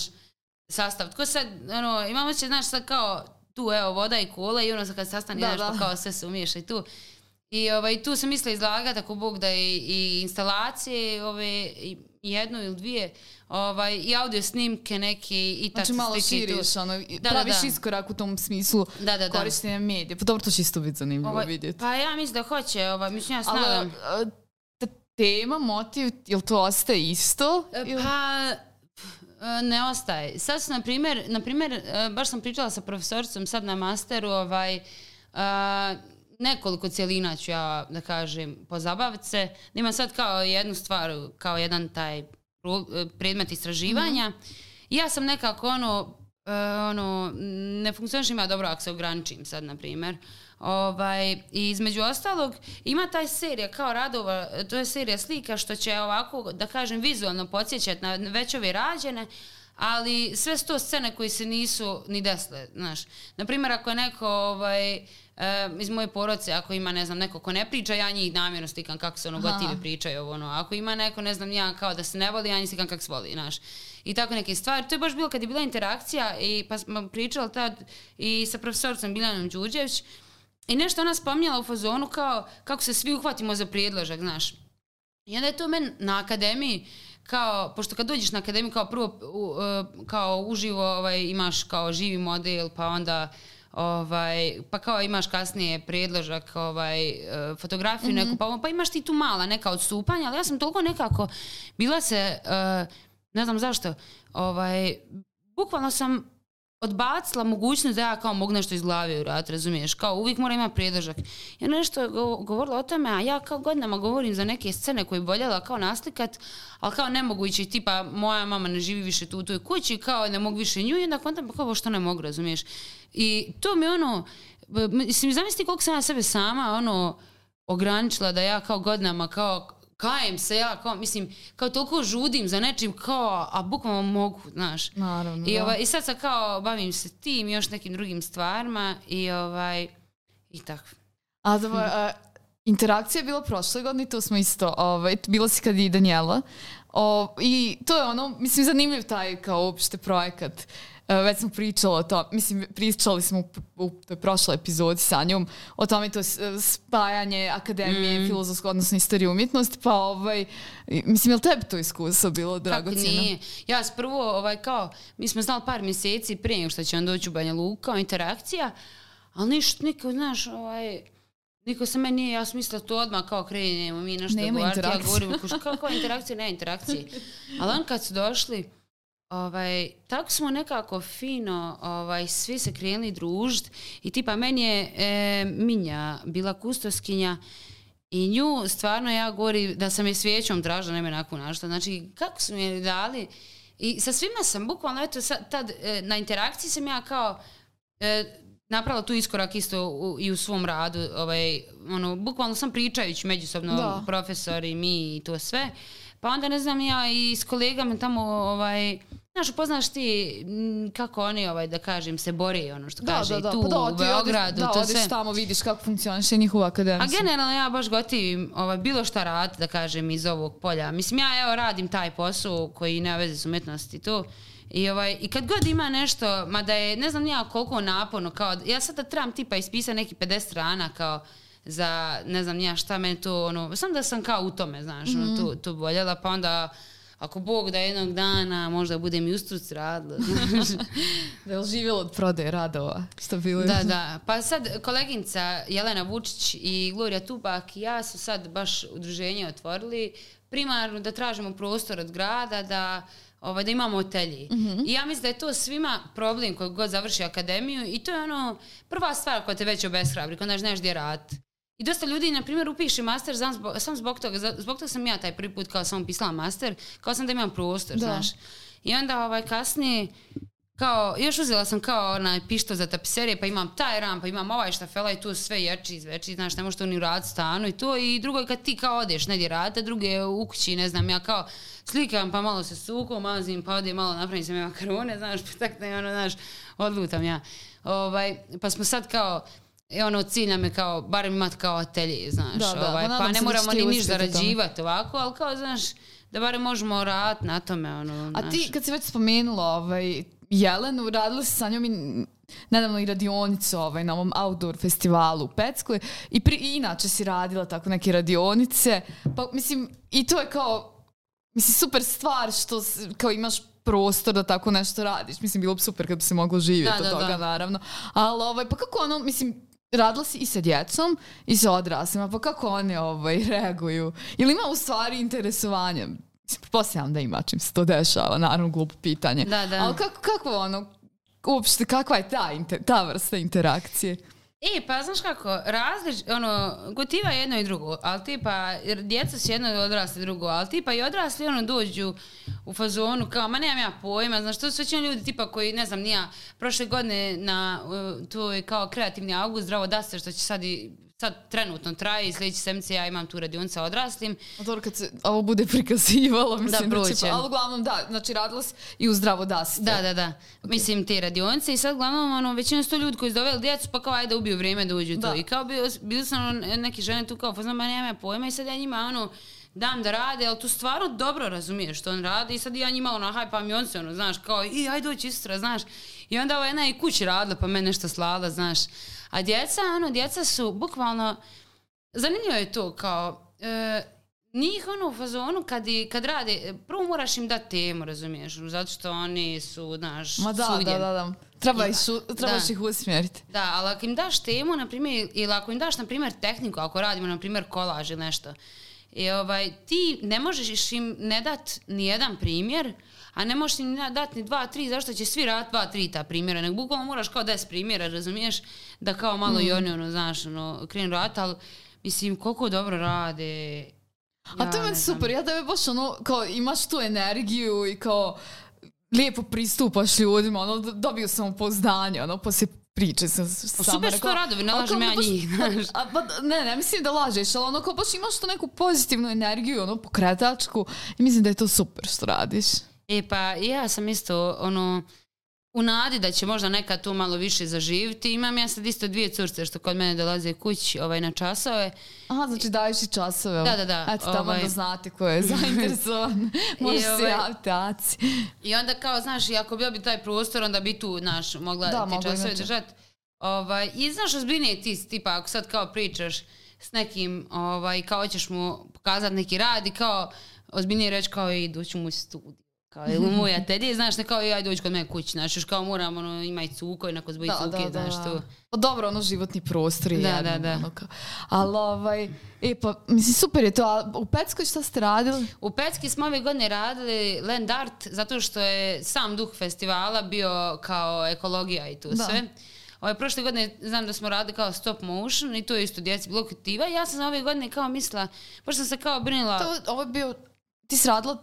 sastaviti. Ko sad, ono, imam osjećaj, znaš, sad kao tu, evo, voda i kola i ono sad kad Da, znaš, da. pa kao sve se umiješa i tu. I ovaj, tu sam mislila izlagati, ako Bog da i, i instalacije, ove, i jednu ili dvije, ovaj, i audio snimke neki, i znači tačno malo širiš, ono, Da, da, praviš da. iskorak u tom smislu Da, da, da. korištenja medija. Pa dobro, to će isto biti zanimljivo Ovaj, vidjeti. pa ja mislim da hoće, ovaj, mislim ja Ali, nadam. a, ta tema, motiv, jel to ostaje isto? Ili- Pa, e, ne ostaje. Sad su, na primjer, na primjer, e, baš sam pričala sa profesoricom sad na masteru, ovaj, a, nekoliko cijelina ću ja, da kažem, pozabaviti se. Da Imam sad kao jednu stvar, kao jedan taj predmet istraživanja. I ja sam nekako ono, e, ono, ne funkcionišem ja dobro ako se ograničim sad, na primjer. Ovaj, I između ostalog, ima taj serija kao radova, to je serija slika što će ovako, da kažem, vizualno podsjećati na već ove rađene, ali sve su to scene koje se nisu ni desile, znaš. Naprimjer, ako je neko ovaj, e, iz moje porodice, ako ima, ne znam, neko ko ne priča, ja njih namjerno stikam kako se ono gotivi pričaju, ono. Ako ima neko, ne znam, ja kao da se ne voli, ja njih stikam kako se voli, znaš. I tako neke stvari. To je baš bilo kad je bila interakcija i pa smo pričali tad i sa profesoricom Biljanom Đurđević i nešto ona spominjala u fazonu kao kako se svi uhvatimo za prijedložak, znaš. I onda je to meni na akademiji kao, pošto kad dođeš na akademiju kao prvo u, e, kao uživo ovaj, imaš kao živi model, pa onda ovaj, pa kao imaš kasnije predložak ovaj, e, fotografiju neku, pa, pa imaš ti tu mala neka odstupanja, ali ja sam toliko nekako bila se, e, ne znam zašto, ovaj, bukvalno sam odbacila mogućnost da ja kao mogu nešto iz glave uraditi, razumiješ? Kao uvijek mora imati. I ona nešto govorila o tome, a ja kao godinama govorim za neke scene koje bi voljela kao naslikat, ali kao nemoguće, tipa moja mama ne živi više tu u toj kući, kao ne mogu više nju i onda kontam pa kao što ne mogu, razumiješ? I to mi ono, mislim, zamisli koliko sam ja sebe sama, ono, ograničila da ja kao godinama kao kajem se ja, kao, mislim, kao toliko žudim za nečim, kao, a bukvalno mogu, znaš. Naravno, I, da. ovaj, I sad sad kao bavim se tim i još nekim drugim stvarima i ovaj i tako. A da, a, interakcija je bila prošle godine, to smo isto, ovaj, bila si kad i Danijela. O, I to je ono, mislim, zanimljiv taj kao uopšte projekat. E, već smo pričali o to, mislim, pričali smo u, toj prošloj epizodi sa njom o tome to spajanje akademije, Mm. filozofsko, odnosno istorije umjetnosti, pa ovaj, mislim, je li tebi to iskustvo bilo Kako dragocjeno? nije? Ja prvo, ovaj, kao, mi smo znali par mjeseci prije nego što će on doći u Banja Luka, interakcija, ali ništa, niko, znaš, ovaj, Niko se meni nije, ja sam mislila to odmah kao krenemo mi nešto Nema govoriti, ja govorim, kao interakcije, ne interakcije. Ali on kad su došli, ovaj, tako smo nekako fino, ovaj, svi se krenuli družiti i tipa meni je e, Minja bila kustoskinja i nju stvarno ja govorim da sam je svijećom tražila, nema nakon našta. Znači, kako su mi je dali i sa svima sam bukvalno, eto, sad, tad, e, na interakciji sam ja kao e, napravila tu iskorak isto u, i u svom radu, ovaj, ono, bukvalno sam pričajući međusobno, Da. profesori, mi i to sve. Pa onda ne znam ja i s kolegama tamo, ovaj, znaš, upoznaš ti m, kako oni, ovaj, da kažem, se bore, ono što kaže, tu pa da, u Beogradu, da, to odeš sve. tamo, vidiš kako funkcioniše njihova akademija. A generalno ja baš gotivim ovaj, bilo šta raditi, da kažem, iz ovog polja. Mislim, ja evo radim taj posao koji nema veze s umjetnosti i to. I, ovaj, I kad god ima nešto, mada je, ne znam ja koliko naporno, kao, ja sada trebam tipa ispisati neki 50 strana kao za, ne znam ni ja šta meni to, ono, sam da sam kao u tome, znaš, ono, tu, tu voljela, pa onda ako Bog da jednog dana možda budem i u struci radila. Da je li živjela od prodaje radova? Što bilo Da, da. Pa sad koleginica Jelena Vučić i Gloria Tubak i ja su sad baš udruženje otvorili primarno da tražimo prostor od grada da ovaj, da imamo hotelji. I ja mislim da je to svima problem koji god završi akademiju i to je ono prva stvar koja te već obeshrabri, kada znaš gdje raditi. I dosta ljudi, na primjer, upiše master sam zbog, sam zbog toga, zbog toga sam ja taj prvi put kao sam upisala master, kao sam da imam prostor, Da. znaš. I onda ovaj, kasnije, kao, još uzela sam kao onaj pišto za tapiserije, pa imam taj ram, pa imam ovaj štafela i tu sve jači, izveći, znaš, ne možeš to ni uraditi stanu i to. I drugo je kad ti kao odeš negdje raditi, druge je u kući, ne znam, ja kao slikam, pa malo se sukom, mazim, pa ode malo napravim se me makarone, znaš, pa tak da je ono, znaš, odlutam ja. Ovaj, pa smo sad kao, ono cilj nam je kao barem imat kao atelje, znaš, Da, da, ovaj, pa pa ne da moramo ni niš zarađivati ovako, ali kao, znaš, da barem možemo raditi na tome, ono, A ti, kad si već spomenula ovaj, Jelenu, radila si sa njom i nedavno i radionicu ovaj, na ovom outdoor festivalu u Peckoj i, pri, i inače si radila tako neke radionice. Pa mislim, i to je kao, mislim, super stvar što kao imaš prostor da tako nešto radiš. Mislim, bilo bi super kad bi se moglo živjeti Da, od da, toga, da. naravno. Ali, ovaj, pa kako ono, mislim, radila si i sa djecom i sa odraslima, pa kako oni ovaj, reaguju? Ili ima u stvari interesovanje? Pretpostavljam da ima čim se to dešava, naravno glupo pitanje. Da, da. Ali kako, kako ono, uopšte, kakva je ta, inter- ta vrsta interakcije? E, pa znaš kako, različ, ono, gotiva je jedno i drugo, ali tipa, jer djeca su jedno odrasli drugo, ali tipa i odrasli ono dođu u fazonu kao, ma nemam ja pojma, znaš, to su već oni ljudi tipa koji, ne znam, nija, prošle godine na, to je kao kreativni august, zdravo da se, što će sad i sad trenutno traje i sljedeći sedmice ja imam tu radionicu sa odraslim. A dobro, kad se ovo bude prikazivalo, mislim da, proće. će, ali uglavnom da, znači radila si i u zdravo dasite. Da, da, da. Mislim, te radionice i sad uglavnom, ono, većina su to ljudi koji su doveli djecu, pa kao ajde ubiju vrijeme da uđu Da. tu. I kao bio, bili su ono, neke žene tu kao, pa znam, ma nema pojma i sad ja njima, ono, dam da rade, ali tu stvarno dobro razumiješ što on radi i sad ja njima ono, hajpam i on se ono, znaš, kao, i ajde doći istra, znaš. I onda ova jedna i kući radila, pa mene nešto slala, znaš. A djeca, ono, djeca su bukvalno, zanimljivo je to, kao, e, njih ono u fazonu kad, i, kad rade, prvo moraš im dati temu, razumiješ, zato što oni su, znaš, Ma da, da, da, da. Treba ih su, trebaš Da. ih usmjeriti. Da, ali ako im daš temu, na primjer, ili ako im daš, na primjer, tehniku, ako radimo, na primjer, kolaž ili nešto, i ovaj, ti ne možeš im ne dat ni jedan primjer, a ne možeš im dati ni dva, tri, zašto će svi raditi dva, tri ta primjera, nego bukvalno moraš kao deset primjera, razumiješ, da kao malo i oni, ono, znaš, ono, krenu raditi, ali, mislim, koliko dobro rade. A to je ja meni super, ja tebe baš ono, kao imaš tu energiju i kao lijepo pristupaš ljudima, ono, dobio sam pouzdanje, ono, poslije priče sam sama super su rekla, to radovi, ne lažem ja njih, znaš. A, pa, ne, ne mislim da lažeš, ali ono kao baš imaš tu neku pozitivnu energiju, ono, pokretačku i mislim da je to super što radiš. E pa ja sam isto ono u nadi da će možda nekad tu malo više zaživiti. Imam ja sad isto dvije curce što kod mene dolaze kući ovaj, na časove. Aha, znači daješ i časove. Da, da, da, Eto, tamo ovaj- da znate ko je zainteresovan. Može se ovaj- javiti Aci. I onda kao, znaš, i ako bio bi taj prostor, onda bi tu, znaš, mogla Da, ti časove inače. držati. Ovaj, I znaš, ozbiljnije ti, tipa, ako sad kao pričaš s nekim, ovaj, kao hoćeš mu pokazati neki rad i kao ozbiljnije reći kao i doću mu u studiju. Kao, u moj atelje, znaš, ne kao ajde dođi kod mene kući, znaš, još kao moram, ono, ima i cuko, inako zboji Da, cuke, da, da. znaš, tu. Pa dobro, ono životni prostor je Da, jedno, da, da. Ono kao. Ali ovaj, e pa, mislim, super je to, a u Petskoj šta ste radili? U Pecki smo ove godine radili Land Art zato što je sam duh festivala bio kao ekologija i tu Da. sve. Ove prošle godine znam da smo radili kao stop motion i to je isto djeci bilo kreativa. Ja sam ove godine kao mislila, baš sam se kao brinula, To, ovo je bio, ti si radila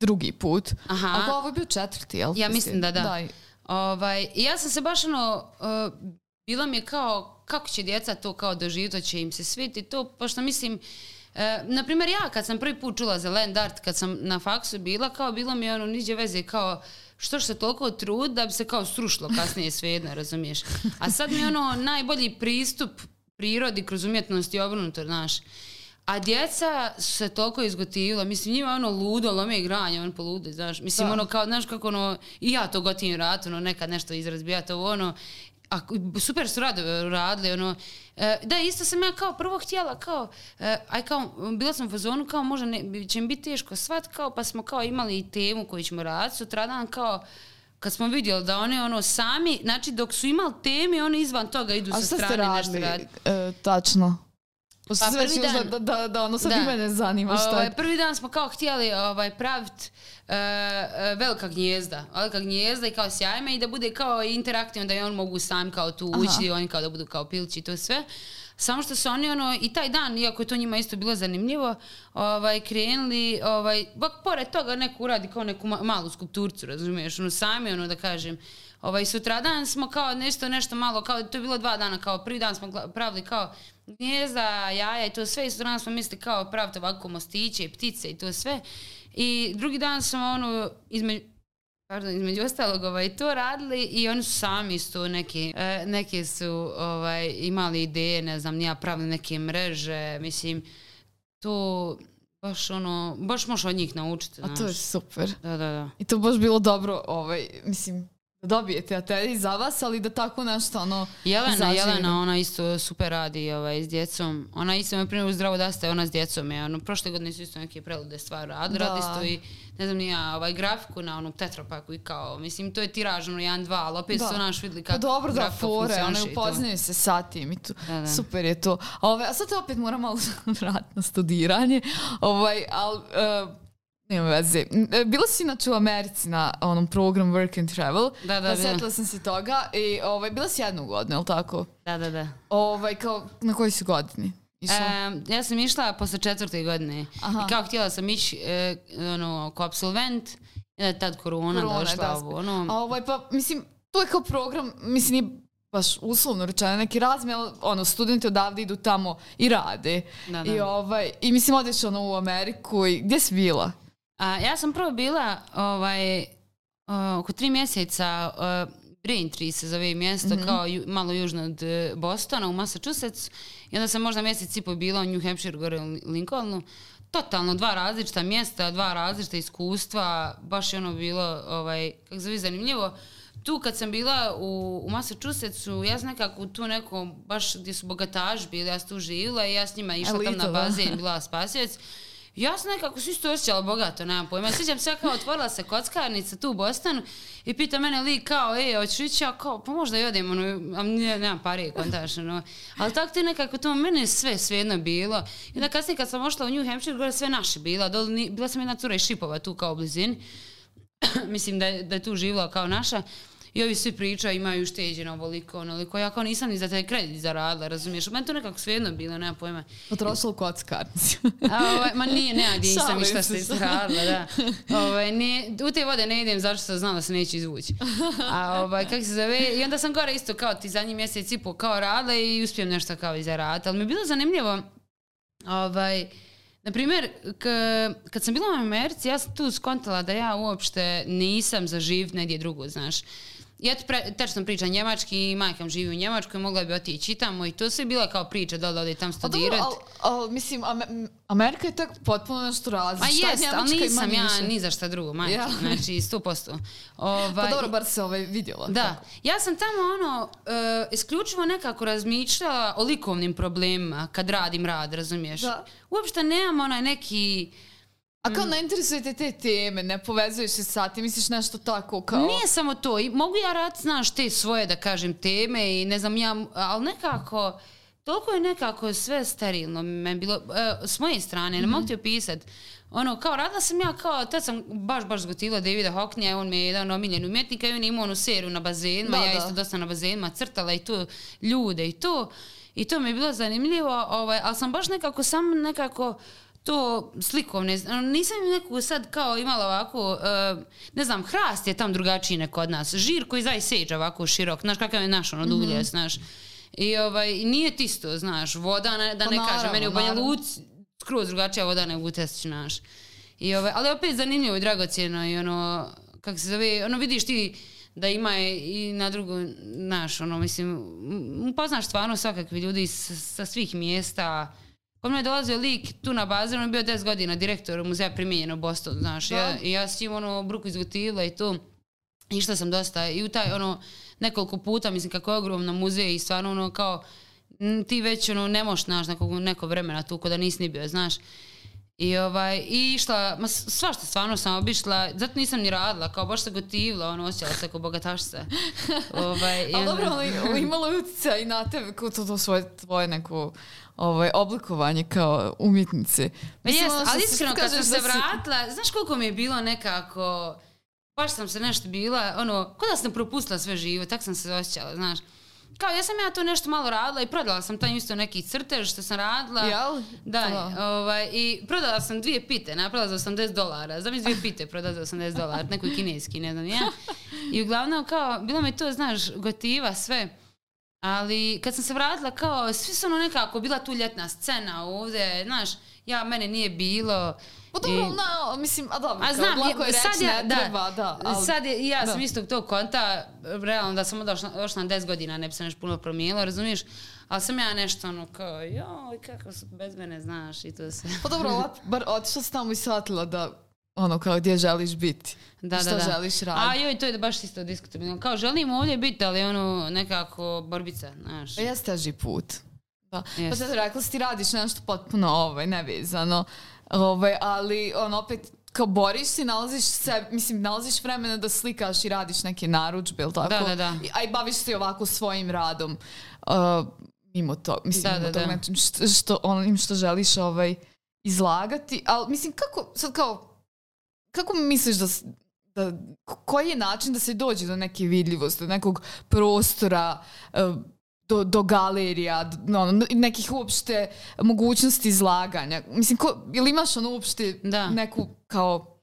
drugi put, Aha. ali ovo je bio četvrti, jel? Ja mislim da da. da. Ovaj, ja sam se baš ono, uh, bilo mi je kao, kako će djeca to kao doživjeti, to će im se sviti to, pošto mislim, uh, na primjer ja kad sam prvi put čula za land art, kad sam na faksu bila, kao bilo mi je ono niđe veze, kao što se toliko trud da bi se kao srušilo kasnije svejedno, razumiješ. A sad mi je ono najbolji pristup prirodi kroz umjetnost i obrnuto, znaš. A djeca se toliko izgotivila, mislim njima ono ludo, lome igranje, on polude, znaš. Mislim Da. ono kao, znaš kako ono, i ja to gotivim rat, ono nekad nešto izrazbijati, ovo ono, a super su radove radili, ono, e, da, isto sam ja kao prvo htjela, kao, e, aj kao, bila sam u fazonu, kao možda ne, će mi biti teško svat, kao, pa smo kao imali i temu koju ćemo raditi, sutradan kao, kad smo vidjeli da oni ono sami, znači dok su imali teme, oni izvan toga idu A sa strane nešto radili, raditi. e, tačno? Pa, Pa prvi dan- da, da, da, ono sad Da. i mene zanima šta Ovaj, prvi dan smo kao htjeli ovaj, praviti velika gnjezda. Velika gnjezda i kao sjajme i da bude kao interaktivno, da i on mogu sam kao tu Aha. ući i oni kao da budu kao pilći i to sve. Samo što su oni ono, i taj dan, iako je to njima isto bilo zanimljivo, ovaj, krenuli, ovaj, bak, pored toga neko uradi kao neku ma- malu skulpturcu, razumiješ, ono sami, ono da kažem, Ovaj, sutradan smo kao nešto, nešto malo, kao, to je bilo dva dana, kao prvi dan smo pravili kao gnjezda, jaja i to sve, i sutradan smo mislili kao praviti ovako mostiće i ptice i to sve. I drugi dan smo ono, između, pardon, između ostalog ovaj, to radili i oni su sami isto neke, e, neke su ovaj, imali ideje, ne znam, nija pravili neke mreže, mislim, to baš ono, baš možeš od njih naučiti, A to je znaš. super. Da, da, da. I to baš bilo dobro, ovaj, mislim, da dobijete atelje za vas, ali da tako nešto, ono, Jelena, zaživi. Jelena, ona isto super radi ovaj, s djecom. Ona isto, na primjer, zdravo daste, ona s djecom je, ono, prošle godine su isto neke prelude stvari radili, Da. radi isto i, ne znam, nija, ovaj, grafiku na onom tetrapaku i kao, mislim, to je tiraž, ono, jedan, dva, ali opet Da. su naš vidjeli Pa kako dobro da fore, one to. upoznaju se sa tim i tu. Da, da. Super je to. A, Ove, a sad opet moram malo vratiti na studiranje. Ovaj, al, e, nema veze. E, Bila si inače u Americi na onom program Work and Travel. Da, da, Pa bila. Sjetila sam se toga i ovaj, bila si jednu godinu, je li tako? Da, da, da. Ovaj, kao, na kojoj si godini? Išla? Em, ja sam išla posle četvrte godine Aha. i kao htjela sam ići e, ono, ko absolvent I da je tad korona, Korona, došla, da. ovo, ono. A ovaj, pa, mislim, to je kao program, mislim, nije baš uslovno rečeno, neki razmi, ali ono, studenti odavde idu tamo i rade. Da, da. I, ovaj, I mislim, odeš ono u Ameriku i gdje si bila? A, ja sam prvo bila ovaj, oko tri mjeseca Braintree se zove mjesto kao ju, malo južno od eh, Bostona u Massachusetts i onda sam možda mjesec i po bila u New Hampshire gore u Lincolnu totalno dva različita mjesta, dva različita iskustva, baš je ono bilo, ovaj, kako zove, zanimljivo. Tu kad sam bila u, u Massachusettsu, ja sam nekako tu nekom, baš gdje su bogataši bili, ja sam tu živjela i ja s njima išla tam Elita, na bazen, bila spasioc. Ja sam nekako svi isto osjećala bogato, nemam pojma. Sjećam se ja kao otvorila se kockarnica tu u Bostonu i pita mene lik kao, ej, hoćeš ići? Ja kao, pa možda i odem, ono, a nije, nemam pare, kontaš, ono. Ali tako ti nekako to, mene je sve svejedno bilo. I onda kasnije kad sam ošla u New Hampshire, gore sve naše bila. Dole, ni- bila sam jedna cura iz Šipova tu kao blizini. Mislim da je, da je tu živjela kao naša. I ovi svi pričaju, imaju šteđeno ovoliko, onoliko. Ja kao nisam ni za taj kredit zaradila, razumiješ? Meni to nekako svejedno bilo, nema pojma. Potrošila u kockarnicu. A, ovaj, ma nije, ne, gdje nisam ništa se, se radila, da. Ovaj, nije, u te vode ne idem zato što znam da se neće izvući. A ovaj, kako se zove, i onda sam gore isto kao ti zadnji mjesec i po kao radila i uspijem nešto kao i zaraditi. Ali mi je bilo zanimljivo, ovaj, na primjer, kad sam bila u Americi, ja sam tu skontala da ja uopšte nisam za živ negdje drugo, znaš. Ja pre, tečno pričam njemački, majka mi živi u Njemačkoj, mogla bi otići tamo i to sve bila kao priča da li ode tam Pa dobro, studirati. ali, ali, mislim, Ame- Amerika je tako potpuno nešto Ma različito. jest, ali nisam ja više. ni za šta drugo, majke. Ja. Znači, 100%. Ovaj, Pa dobro, bar se ovaj vidjela. da, tako. ja sam tamo ono, e, isključivo nekako razmišljala o likovnim problemima kad radim rad, razumiješ? Da. Uopšte nemam onaj neki... A Mm. kao ne interesuje te te teme, ne povezuješ se sa tim, misliš nešto tako kao... Nije samo to, i mogu ja rad, znaš, te svoje, da kažem, teme i ne znam ja, ali nekako, toliko je nekako sve sterilno meni bilo, e, s moje strane, ne mogu ti opisat. Ono, kao radila sam ja kao, tad sam baš, baš zgotila Davida Hockneya, on mi je jedan omiljen umjetnik, i on je imao onu seriju na bazenima, Da, ja da. isto dosta na bazenima crtala i to ljude i to. I to mi je bilo zanimljivo, ovaj, ali sam baš nekako sam nekako to slikovne, nisam neku sad kao imala ovako, e, ne znam, hrast je tam drugačiji nek od nas, žir koji zaj seđa ovako širok, znaš kakav je naš, ono, dublje, znaš. I ovaj, nije tisto, znaš, voda, ne, da Pa ne kažem, naravno, meni je u Banja. Luci skroz drugačija voda nego u Tesliću, znaš. I ovaj, ali opet zanimljivo i dragocjeno i ono, kako se zove, ono vidiš ti da ima i na drugu, znaš, ono, mislim, upoznaš stvarno svakakvi ljudi sa, sa svih mjesta. Kod mene je dolazio lik tu na on je bio 10 godina direktor muzeja primijenjeno u Boston, znaš. Da. Ja, I ja s njim, ono, bruku izgotila i to. Išla sam dosta i u taj, ono, nekoliko puta, mislim, kako je ogromna muzej i stvarno, ono, kao, ti već, ono, ne možeš, znaš, nekog, neko vremena tu, kod da nisi ni bio, znaš. I ovaj, i išla, ma s- svašta stvarno sam obišla, zato nisam ni radila, kao baš se gotivila, ono, osjećala se kao bogatašica. ovaj, Ali dobro, ali imalo je utjecaj i na tebe, kao to, to svoje, tvoje neko ovaj, oblikovanje kao umjetnice. Pa jes, ono što ali iskreno kad sam se da si- vratila, znaš koliko mi je bilo nekako, baš sam se nešto bila, ono, kod da sam propustila sve živo, tak sam se osjećala, znaš. Kao, ja sam ja to nešto malo radila i prodala sam taj isto neki crtež što sam radila. Jel? Da, ovaj, i prodala sam dvije pite, napravila za 80 dolara. Znam dvije pite prodala za 80 dolara, neko je kineski, ne znam ja. I uglavnom kao, bilo mi to, znaš, gotiva, sve. Ali kad sam se vratila, kao, svi su ono nekako, bila tu ljetna scena ovdje, znaš, ja, mene nije bilo. Pa dobro, I- na, mislim, a dobro, a znam, lako je sad reći, ja, ne da, treba, da. ali- sad je, ja sam da. istog tog konta, realno da sam došla, došla na 10 godina, ne bi se nešto puno promijenilo, razumiješ? Ali sam ja nešto ono kao, joj, kako su bez mene, znaš, i to sve. Pa dobro, lep- bar otišla si tamo i shvatila da ono kao gdje želiš biti. Da, šta da, da. želiš A raditi. joj, to je baš isto diskutabilno. Kao, želim ovdje biti, ali ono, nekako borbica, znaš. Pa jeste teži put. Da. Pa sad rekla si ti radiš nešto potpuno ovaj, nevezano, ovaj, ali on opet kao boriš se, nalaziš se, mislim, nalaziš vremena da slikaš i radiš neke narudžbe, ili tako? Da, da, da. A i baviš se i ovako svojim radom. Uh, mimo to, mislim, Da, mimo da, tog da. što, što, onim što želiš ovaj, izlagati. Ali, mislim, kako, sad kao, kako misliš da, da, koji je način da se dođe do neke vidljivosti, do nekog prostora, eh, do, do galerija, do, ono, nekih uopšte mogućnosti izlaganja. Mislim, ko, ili imaš ono uopšte Da. neku kao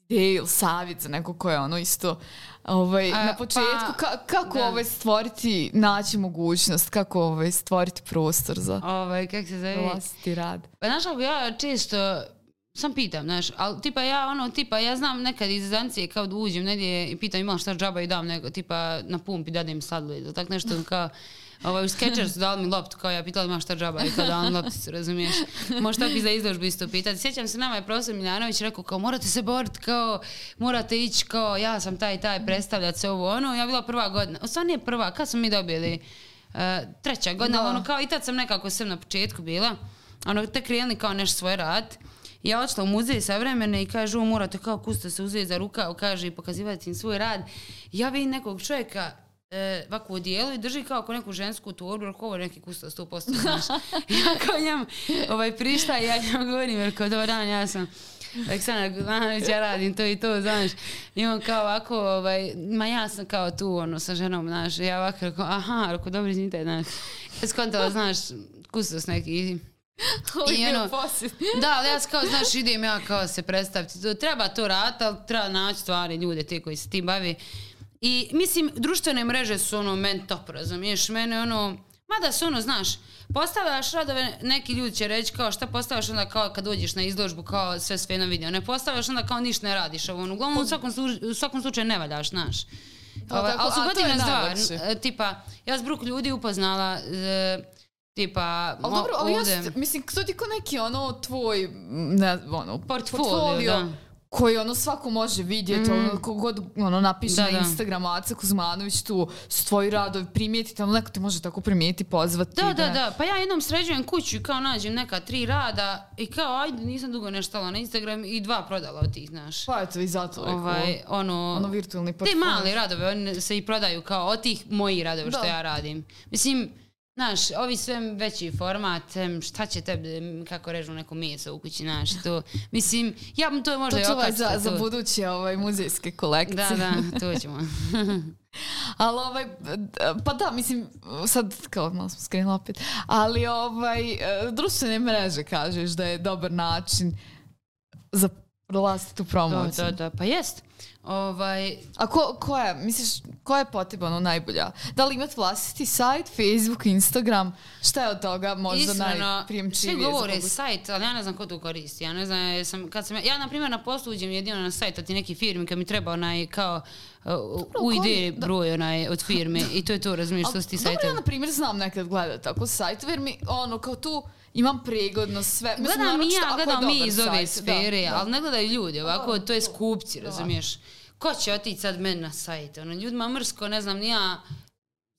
ideje ili savjet za neko ko je ono isto ovaj, A, na početku, pa, ka- kako da. ovaj stvoriti, naći mogućnost, kako ovaj stvoriti prostor za Ovaj, kak se zove? vlastiti rad. Pa znaš kako ja često sam pitam, znaš, ali tipa ja ono, tipa ja znam nekad iz zancije kao da uđem negdje i pitam imam šta džaba i dam nego, tipa na pumpi dadem sladoled, tak nešto kao Ovaj, u Skechers dali mi loptu, kao ja pitala imaš šta džaba i kao dala mi lopticu, razumiješ? Može tako i za izložbu isto pitati. Sjećam se, nama je profesor Miljanović rekao kao morate se boriti, kao morate ići, kao ja sam taj i taj, predstavljati se ovo ono. Ja bila prva godina, u stvari nije prva, kad smo mi dobili? E, treća godina, Da. ono kao i tad sam nekako sam na početku bila, ono tek krenuli kao nešto svoj rad. Ja odšla u muzej savremene i kažu, "O, morate kao kusto se uzeti za rukav, kaže i pokazivati im svoj rad. Ja vidim nekog čovjeka e, ovako u dijelu i drži kao ako neku žensku torbu, rekao ovo neki kusto 100%, znaš. ja kao njemu ovaj, prišta i ja njemu govorim, jer kao dobar dan, ja sam Aleksandar Gudanović, ja radim to i to, znaš. I on kao ovako, ovaj, ma ja sam kao tu, ono, sa ženom, znaš. Ja ovako rekao, aha, rekao, dobro, izvinite, znaš. Ja skontala, znaš, kustos neki. Ovo je ono-. Da, ali ja kao, znaš, idem ja kao se predstaviti. Treba to raditi, ali treba naći stvari, ljude, te koji se tim bavi. I mislim, društvene mreže su ono men top, razumiješ? Mene ono, mada su ono, znaš, postavljaš radove, neki ljudi će reći kao šta postavljaš onda kao kad dođeš na izložbu kao sve sve na video. Ne postavljaš onda kao ništa ne radiš. Ovo, ono, uglavnom u svakom, u svakom slučaju ne valjaš, znaš. Pa Ovaj, tako, ali su a to je godine stvar. Tipa, ja s bruk ljudi upoznala e, tipa Ali dobro, ali ja, ovdje- mislim, to ti ko neki ono tvoj, ne, ono, Portfolio, da. Koji ono svako može vidjeti, ono, kogod ono, napiše Da, na da. Instagramu Aca Kuzmanović tu su tvoji radovi, primijetiti, ali neko te može tako primijetiti, pozvati. Da, da, da. Pa ja jednom sređujem kuću i kao nađem neka tri rada i kao ajde nisam dugo nešto stavila na Instagram i dva prodala od tih, znaš. Pa eto i zato. Ovaj, ono, ono virtualni te portfolio. mali radove, oni se i prodaju kao od tih mojih radova što Da. ja radim. Mislim, Znaš, ovi sve veći format, šta će tebi, kako režu neko meso u kući, znaš, to, mislim, ja to možda To i okacka za, za buduće ovaj, muzejske kolekcije. Da, da, to ćemo. Ali ovaj, pa da, mislim, sad kao malo smo skrenuli opet, ali ovaj, e, društvene mreže kažeš da je dobar način za vlastitu Da, promociju. da, da, pa jest. Ovaj, A ko, koja, misliš, koja je potrebno ono najbolja? Da li imati vlastiti sajt, Facebook, Instagram? Šta je od toga možda Iskreno, najprijemčivije? Svi govore koga- sajt, ali ja ne znam ko to koristi. Ja ne znam, jesam, kad sam, ja na primjer na poslu uđem jedino na sajt od ti neki firmi kad mi treba onaj kao uh, koji- UID broj onaj od firme i to je to, razumiješ što su ti Dobro, ja na primjer znam nekad gledat tako sajt, jer mi ono kao tu imam pregodno sve. Mislim, Gledam i naročito ja, gledam mi iz ove da, sfere, da. ali ne gledaju ljudi ovako, Da, to je skupci, Da. razumiješ. Ko će otići sad meni na sajt? Ono, ljudima mrsko, ne znam, ni ja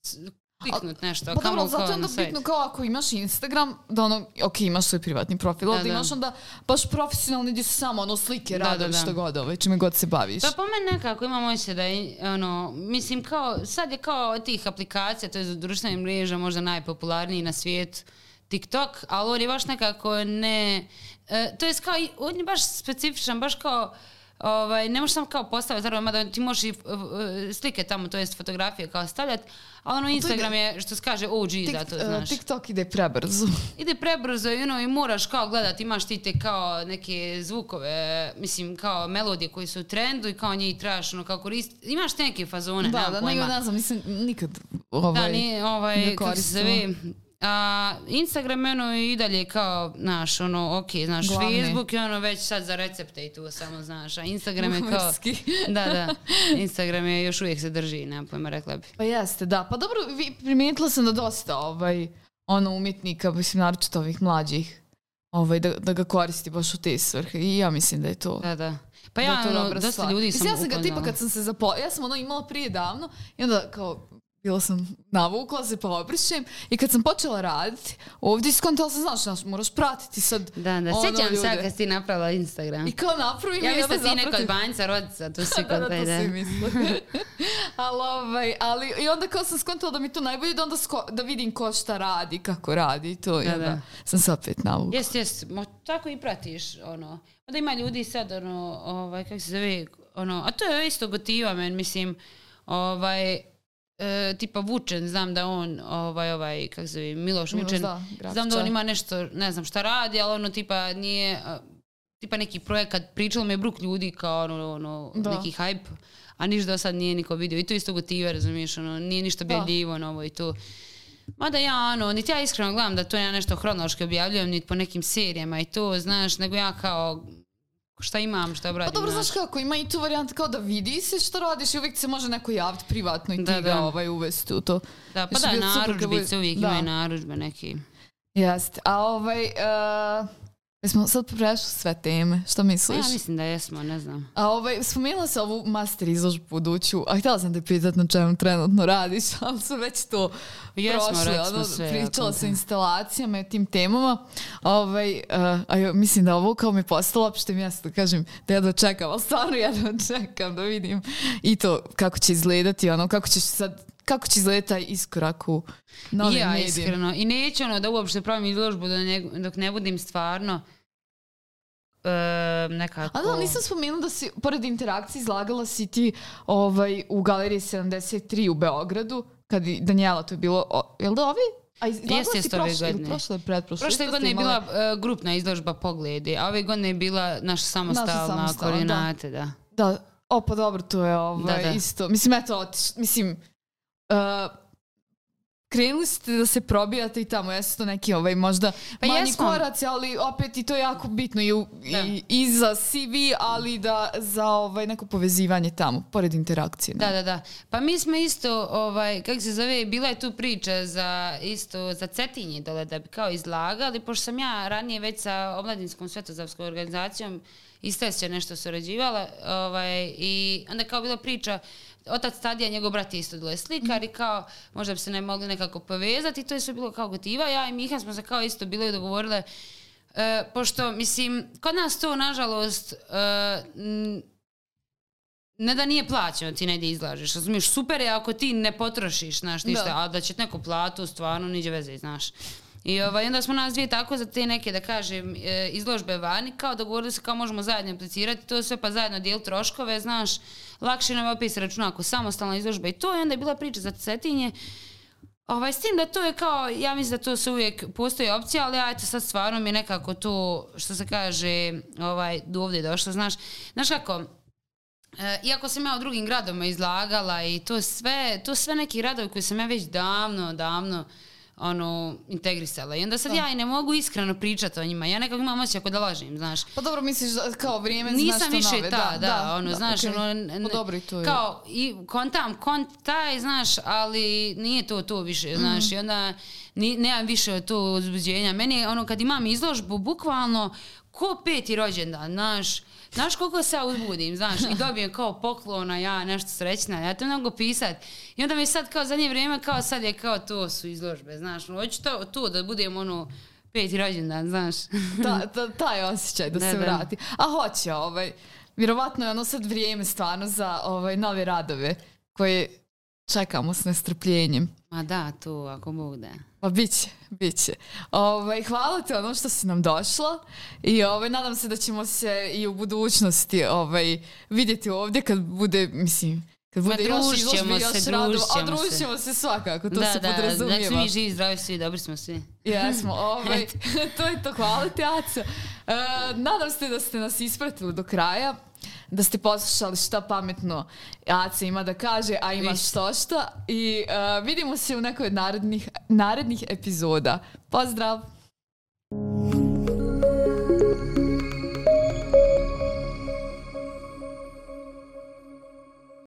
s- kliknut nešto, Pa dobro, zato je onda bitno kao ako imaš Instagram, da ono, ok, imaš svoj privatni profil, Da, da da. imaš onda baš profesionalni gdje su samo ono slike, Da, radovi, da, da. što god, ovaj, čime god se baviš. Pa po meni nekako imam osjećaj da je, ono, mislim kao, sad je kao tih aplikacija, to je za društvene mreže možda najpopularniji na svijetu, TikTok, ali on je baš nekako ne, e, to je kao, on je baš specifičan, baš kao, ovaj, ne možeš samo kao postaviti, zapravo, mada ti možeš i e, slike tamo, to jest fotografije kao stavljati, ali ono Instagram je, što se kaže, OG Tik- za to, znaš. TikTok ide prebrzo. Ide prebrzo i, ono, i moraš kao gledati, imaš ti te kao neke zvukove, mislim kao melodije koji su u trendu i kao njih trebaš ono kao koristiti. Imaš te neke fazone, da, da, pojma. ne, ne znam, nisam nikad ovaj, da, nije, ovaj, ne kako se zove, a, Instagram je ono i dalje kao, znaš, ono, ok, znaš, Glavni. Facebook je ono već sad za recepte i tu samo, znaš, a Instagram je kao, da, da, Instagram je još uvijek se drži, nemam pojma, rekla bi. Pa jeste, da. Pa dobro, vi, primijetila sam da dosta ovaj, ono umjetnika, mislim, naročito ovih mlađih, ovaj, da, da ga koristi baš u te svrhe. I ja mislim da je to... Da, da. Pa da ja, to ono, dosta ljudi sam ja sam ga tipa kad sam se zapo... Ja sam ono imala prije davno i onda kao bila sam navukla se pa obrišem i kad sam počela raditi ovdje iskontala sam, znaš, znaš, moraš pratiti sad Da, da, ono, sjećam se ljude. ja kad si napravila Instagram. I kao napravim Ja i mislim onda da si neka od banjica rodica, tu si da, kod da, to tebe. svi misle. ali, ovaj, ali, i onda kao sam skontala da mi to najbolje da onda sko- da vidim ko šta radi, kako radi i to. Da, onda da. sam se opet navukla. Jest, jest, mo, tako i pratiš, ono. Da ima ljudi sad, ono, ovaj, kako se zove, ono, a to je isto gotiva, men, mislim, ovaj, e, tipa Vučen, znam da on, ovaj, ovaj, kako se zove, Miloš Miloš, Vučen, da, znam da on ima nešto, ne znam šta radi, ali ono, tipa, nije, tipa neki projekat, pričalo me bruk ljudi kao ono, ono Da. neki hype, a ništa do sad nije niko vidio. I to isto gotiva, razumiješ, ono, nije ništa Da. bjeljivo novo i to. Mada ja, ono, niti ja iskreno gledam da to ja nešto hronološki objavljujem, niti po nekim serijama i to, znaš, nego ja kao šta imam, šta Pa obradim. dobro, znaš kako, ima i tu varijanta kao da vidi se što radiš i uvijek se može neko javiti privatno i ti Da, ga da. ovaj, uvesti u to. Da, pa Još da, narudžbice, bude- uvijek da. imaju narudžbe neki. Jeste. A ovaj, uh, jesmo sad prešli sve teme, što Pa misliš? ja mislim da jesmo, ne znam. A ovaj, spomenula se ovu master izložbu buduću, a htjela sam te pitat na čemu trenutno radiš, ali su već to Jesmo, prošle, ono, sve, pričala sa instalacijama i tim temama. Ovaj, uh, a jo, mislim da ovo kao mi je postalo opšte mjesto, da kažem da jedva čekam, ali stvarno jedva čekam da vidim i to kako će izgledati, ono, kako će sad kako će izgledati taj iskorak u novim ja, medijima. iskreno. I neću ono da uopšte pravim izložbu ne, dok ne budem stvarno e, nekako... A da, nisam spomenula da si, pored interakcije, izlagala si ti ovaj, u Galeriji 73 u Beogradu, kad i Danijela to je bilo, o, jel da ovi? A izlagala Jeste, si prošle, godine. prošle, pretprošle? Prošle godine je bila e, grupna izložba Pogledi, a ove godine je bila naša samostalna samostalna, koordinate, da. Da, o pa dobro, to je ovaj, Da, da. isto. Mislim, eto, otiš, mislim, uh, krenuli ste da se probijate i tamo, jesu to neki ovaj, možda Pa manji jesmo. koraci, ali opet i to je jako bitno i, u, Da. i, i za CV, ali da za ovaj, neko povezivanje tamo, pored interakcije. Da, da, da. Pa mi smo isto, ovaj, kako se zove, bila je tu priča za isto za Cetinje dole da bi kao izlagali, pošto sam ja ranije već sa omladinskom svetozavskom organizacijom se nešto surađivala ovaj, i onda kao bila priča otac Tadija, njegov brat je isto dole slikar i kao možda bi se ne mogli nekako povezati i to je sve bilo kao gotiva. Ja i Miha smo se kao isto bile dogovorile E, pošto, mislim, kod nas to, nažalost, e, ne da nije plaćeno ti negdje izlažeš, razumiješ, super je ako ti ne potrošiš, znaš, ništa, Da. a da će ti neko platu, stvarno, niđe veze, znaš. I ovaj, onda smo nas dvije tako za te neke, da kažem, e, izložbe vani, kao dogovorili se kao možemo zajedno aplicirati, to sve pa zajedno dijel troškove, znaš, lakše nam je opet računa ako samostalna izložba i to, i onda je bila priča za Cetinje, Ovaj, s tim da to je kao, ja mislim da to se uvijek postoji opcija, ali eto sad stvarno mi je nekako to, što se kaže, ovaj, do ovdje došlo, znaš, znaš kako, e, iako sam ja u drugim gradovima izlagala i to sve, to sve neki radovi koji sam ja već davno, davno ono, integrisala. I onda sad ja i ne mogu iskreno pričati o njima. Ja nekako imam osjećaj ako da lažem, znaš. Pa dobro, misliš da kao vrijeme Nisam nešto više nove. ta, da, ono, znaš, okej. ono, Pa dobro, to je. kao, i kontam, kont taj, znaš, ali nije to to više, znaš, Mm. i onda ni, nemam više to uzbuđenja. Meni ono, kad imam izložbu, bukvalno, ko peti rođendan, znaš, Znaš koliko se ja uzbudim, znaš, i dobijem kao poklona, ja nešto srećna, ja to ne mogu pisat. I onda mi sad kao zadnje vrijeme, kao sad je kao to su izložbe, znaš, hoću to, to da budem ono peti rođendan, znaš. ta, ta, taj osjećaj da, Da, se da. vrati. A hoće, ovaj, vjerovatno je ono sad vrijeme stvarno za ovaj, nove radove koje čekamo s nestrpljenjem. Ma da, to, ako Bog da. Pa bit će, bit će. Ovaj, hvala ti ono što si nam došla i ovaj, nadam se da ćemo se i u budućnosti ovaj, vidjeti ovdje kad bude, mislim, kad bude još družit izložbi, još se, družit A družit se. se svakako, to da, se da, podrazumijeva. znači mi živi, zdravi svi, dobri smo svi. Jesmo, ovaj, to je to, hvala ti Aca. E, nadam se da ste nas ispratili do kraja, da ste poslušali šta pametno Aca ima da kaže, a ima što šta. I uh, vidimo se u nekoj od narednih, narednih epizoda. Pozdrav!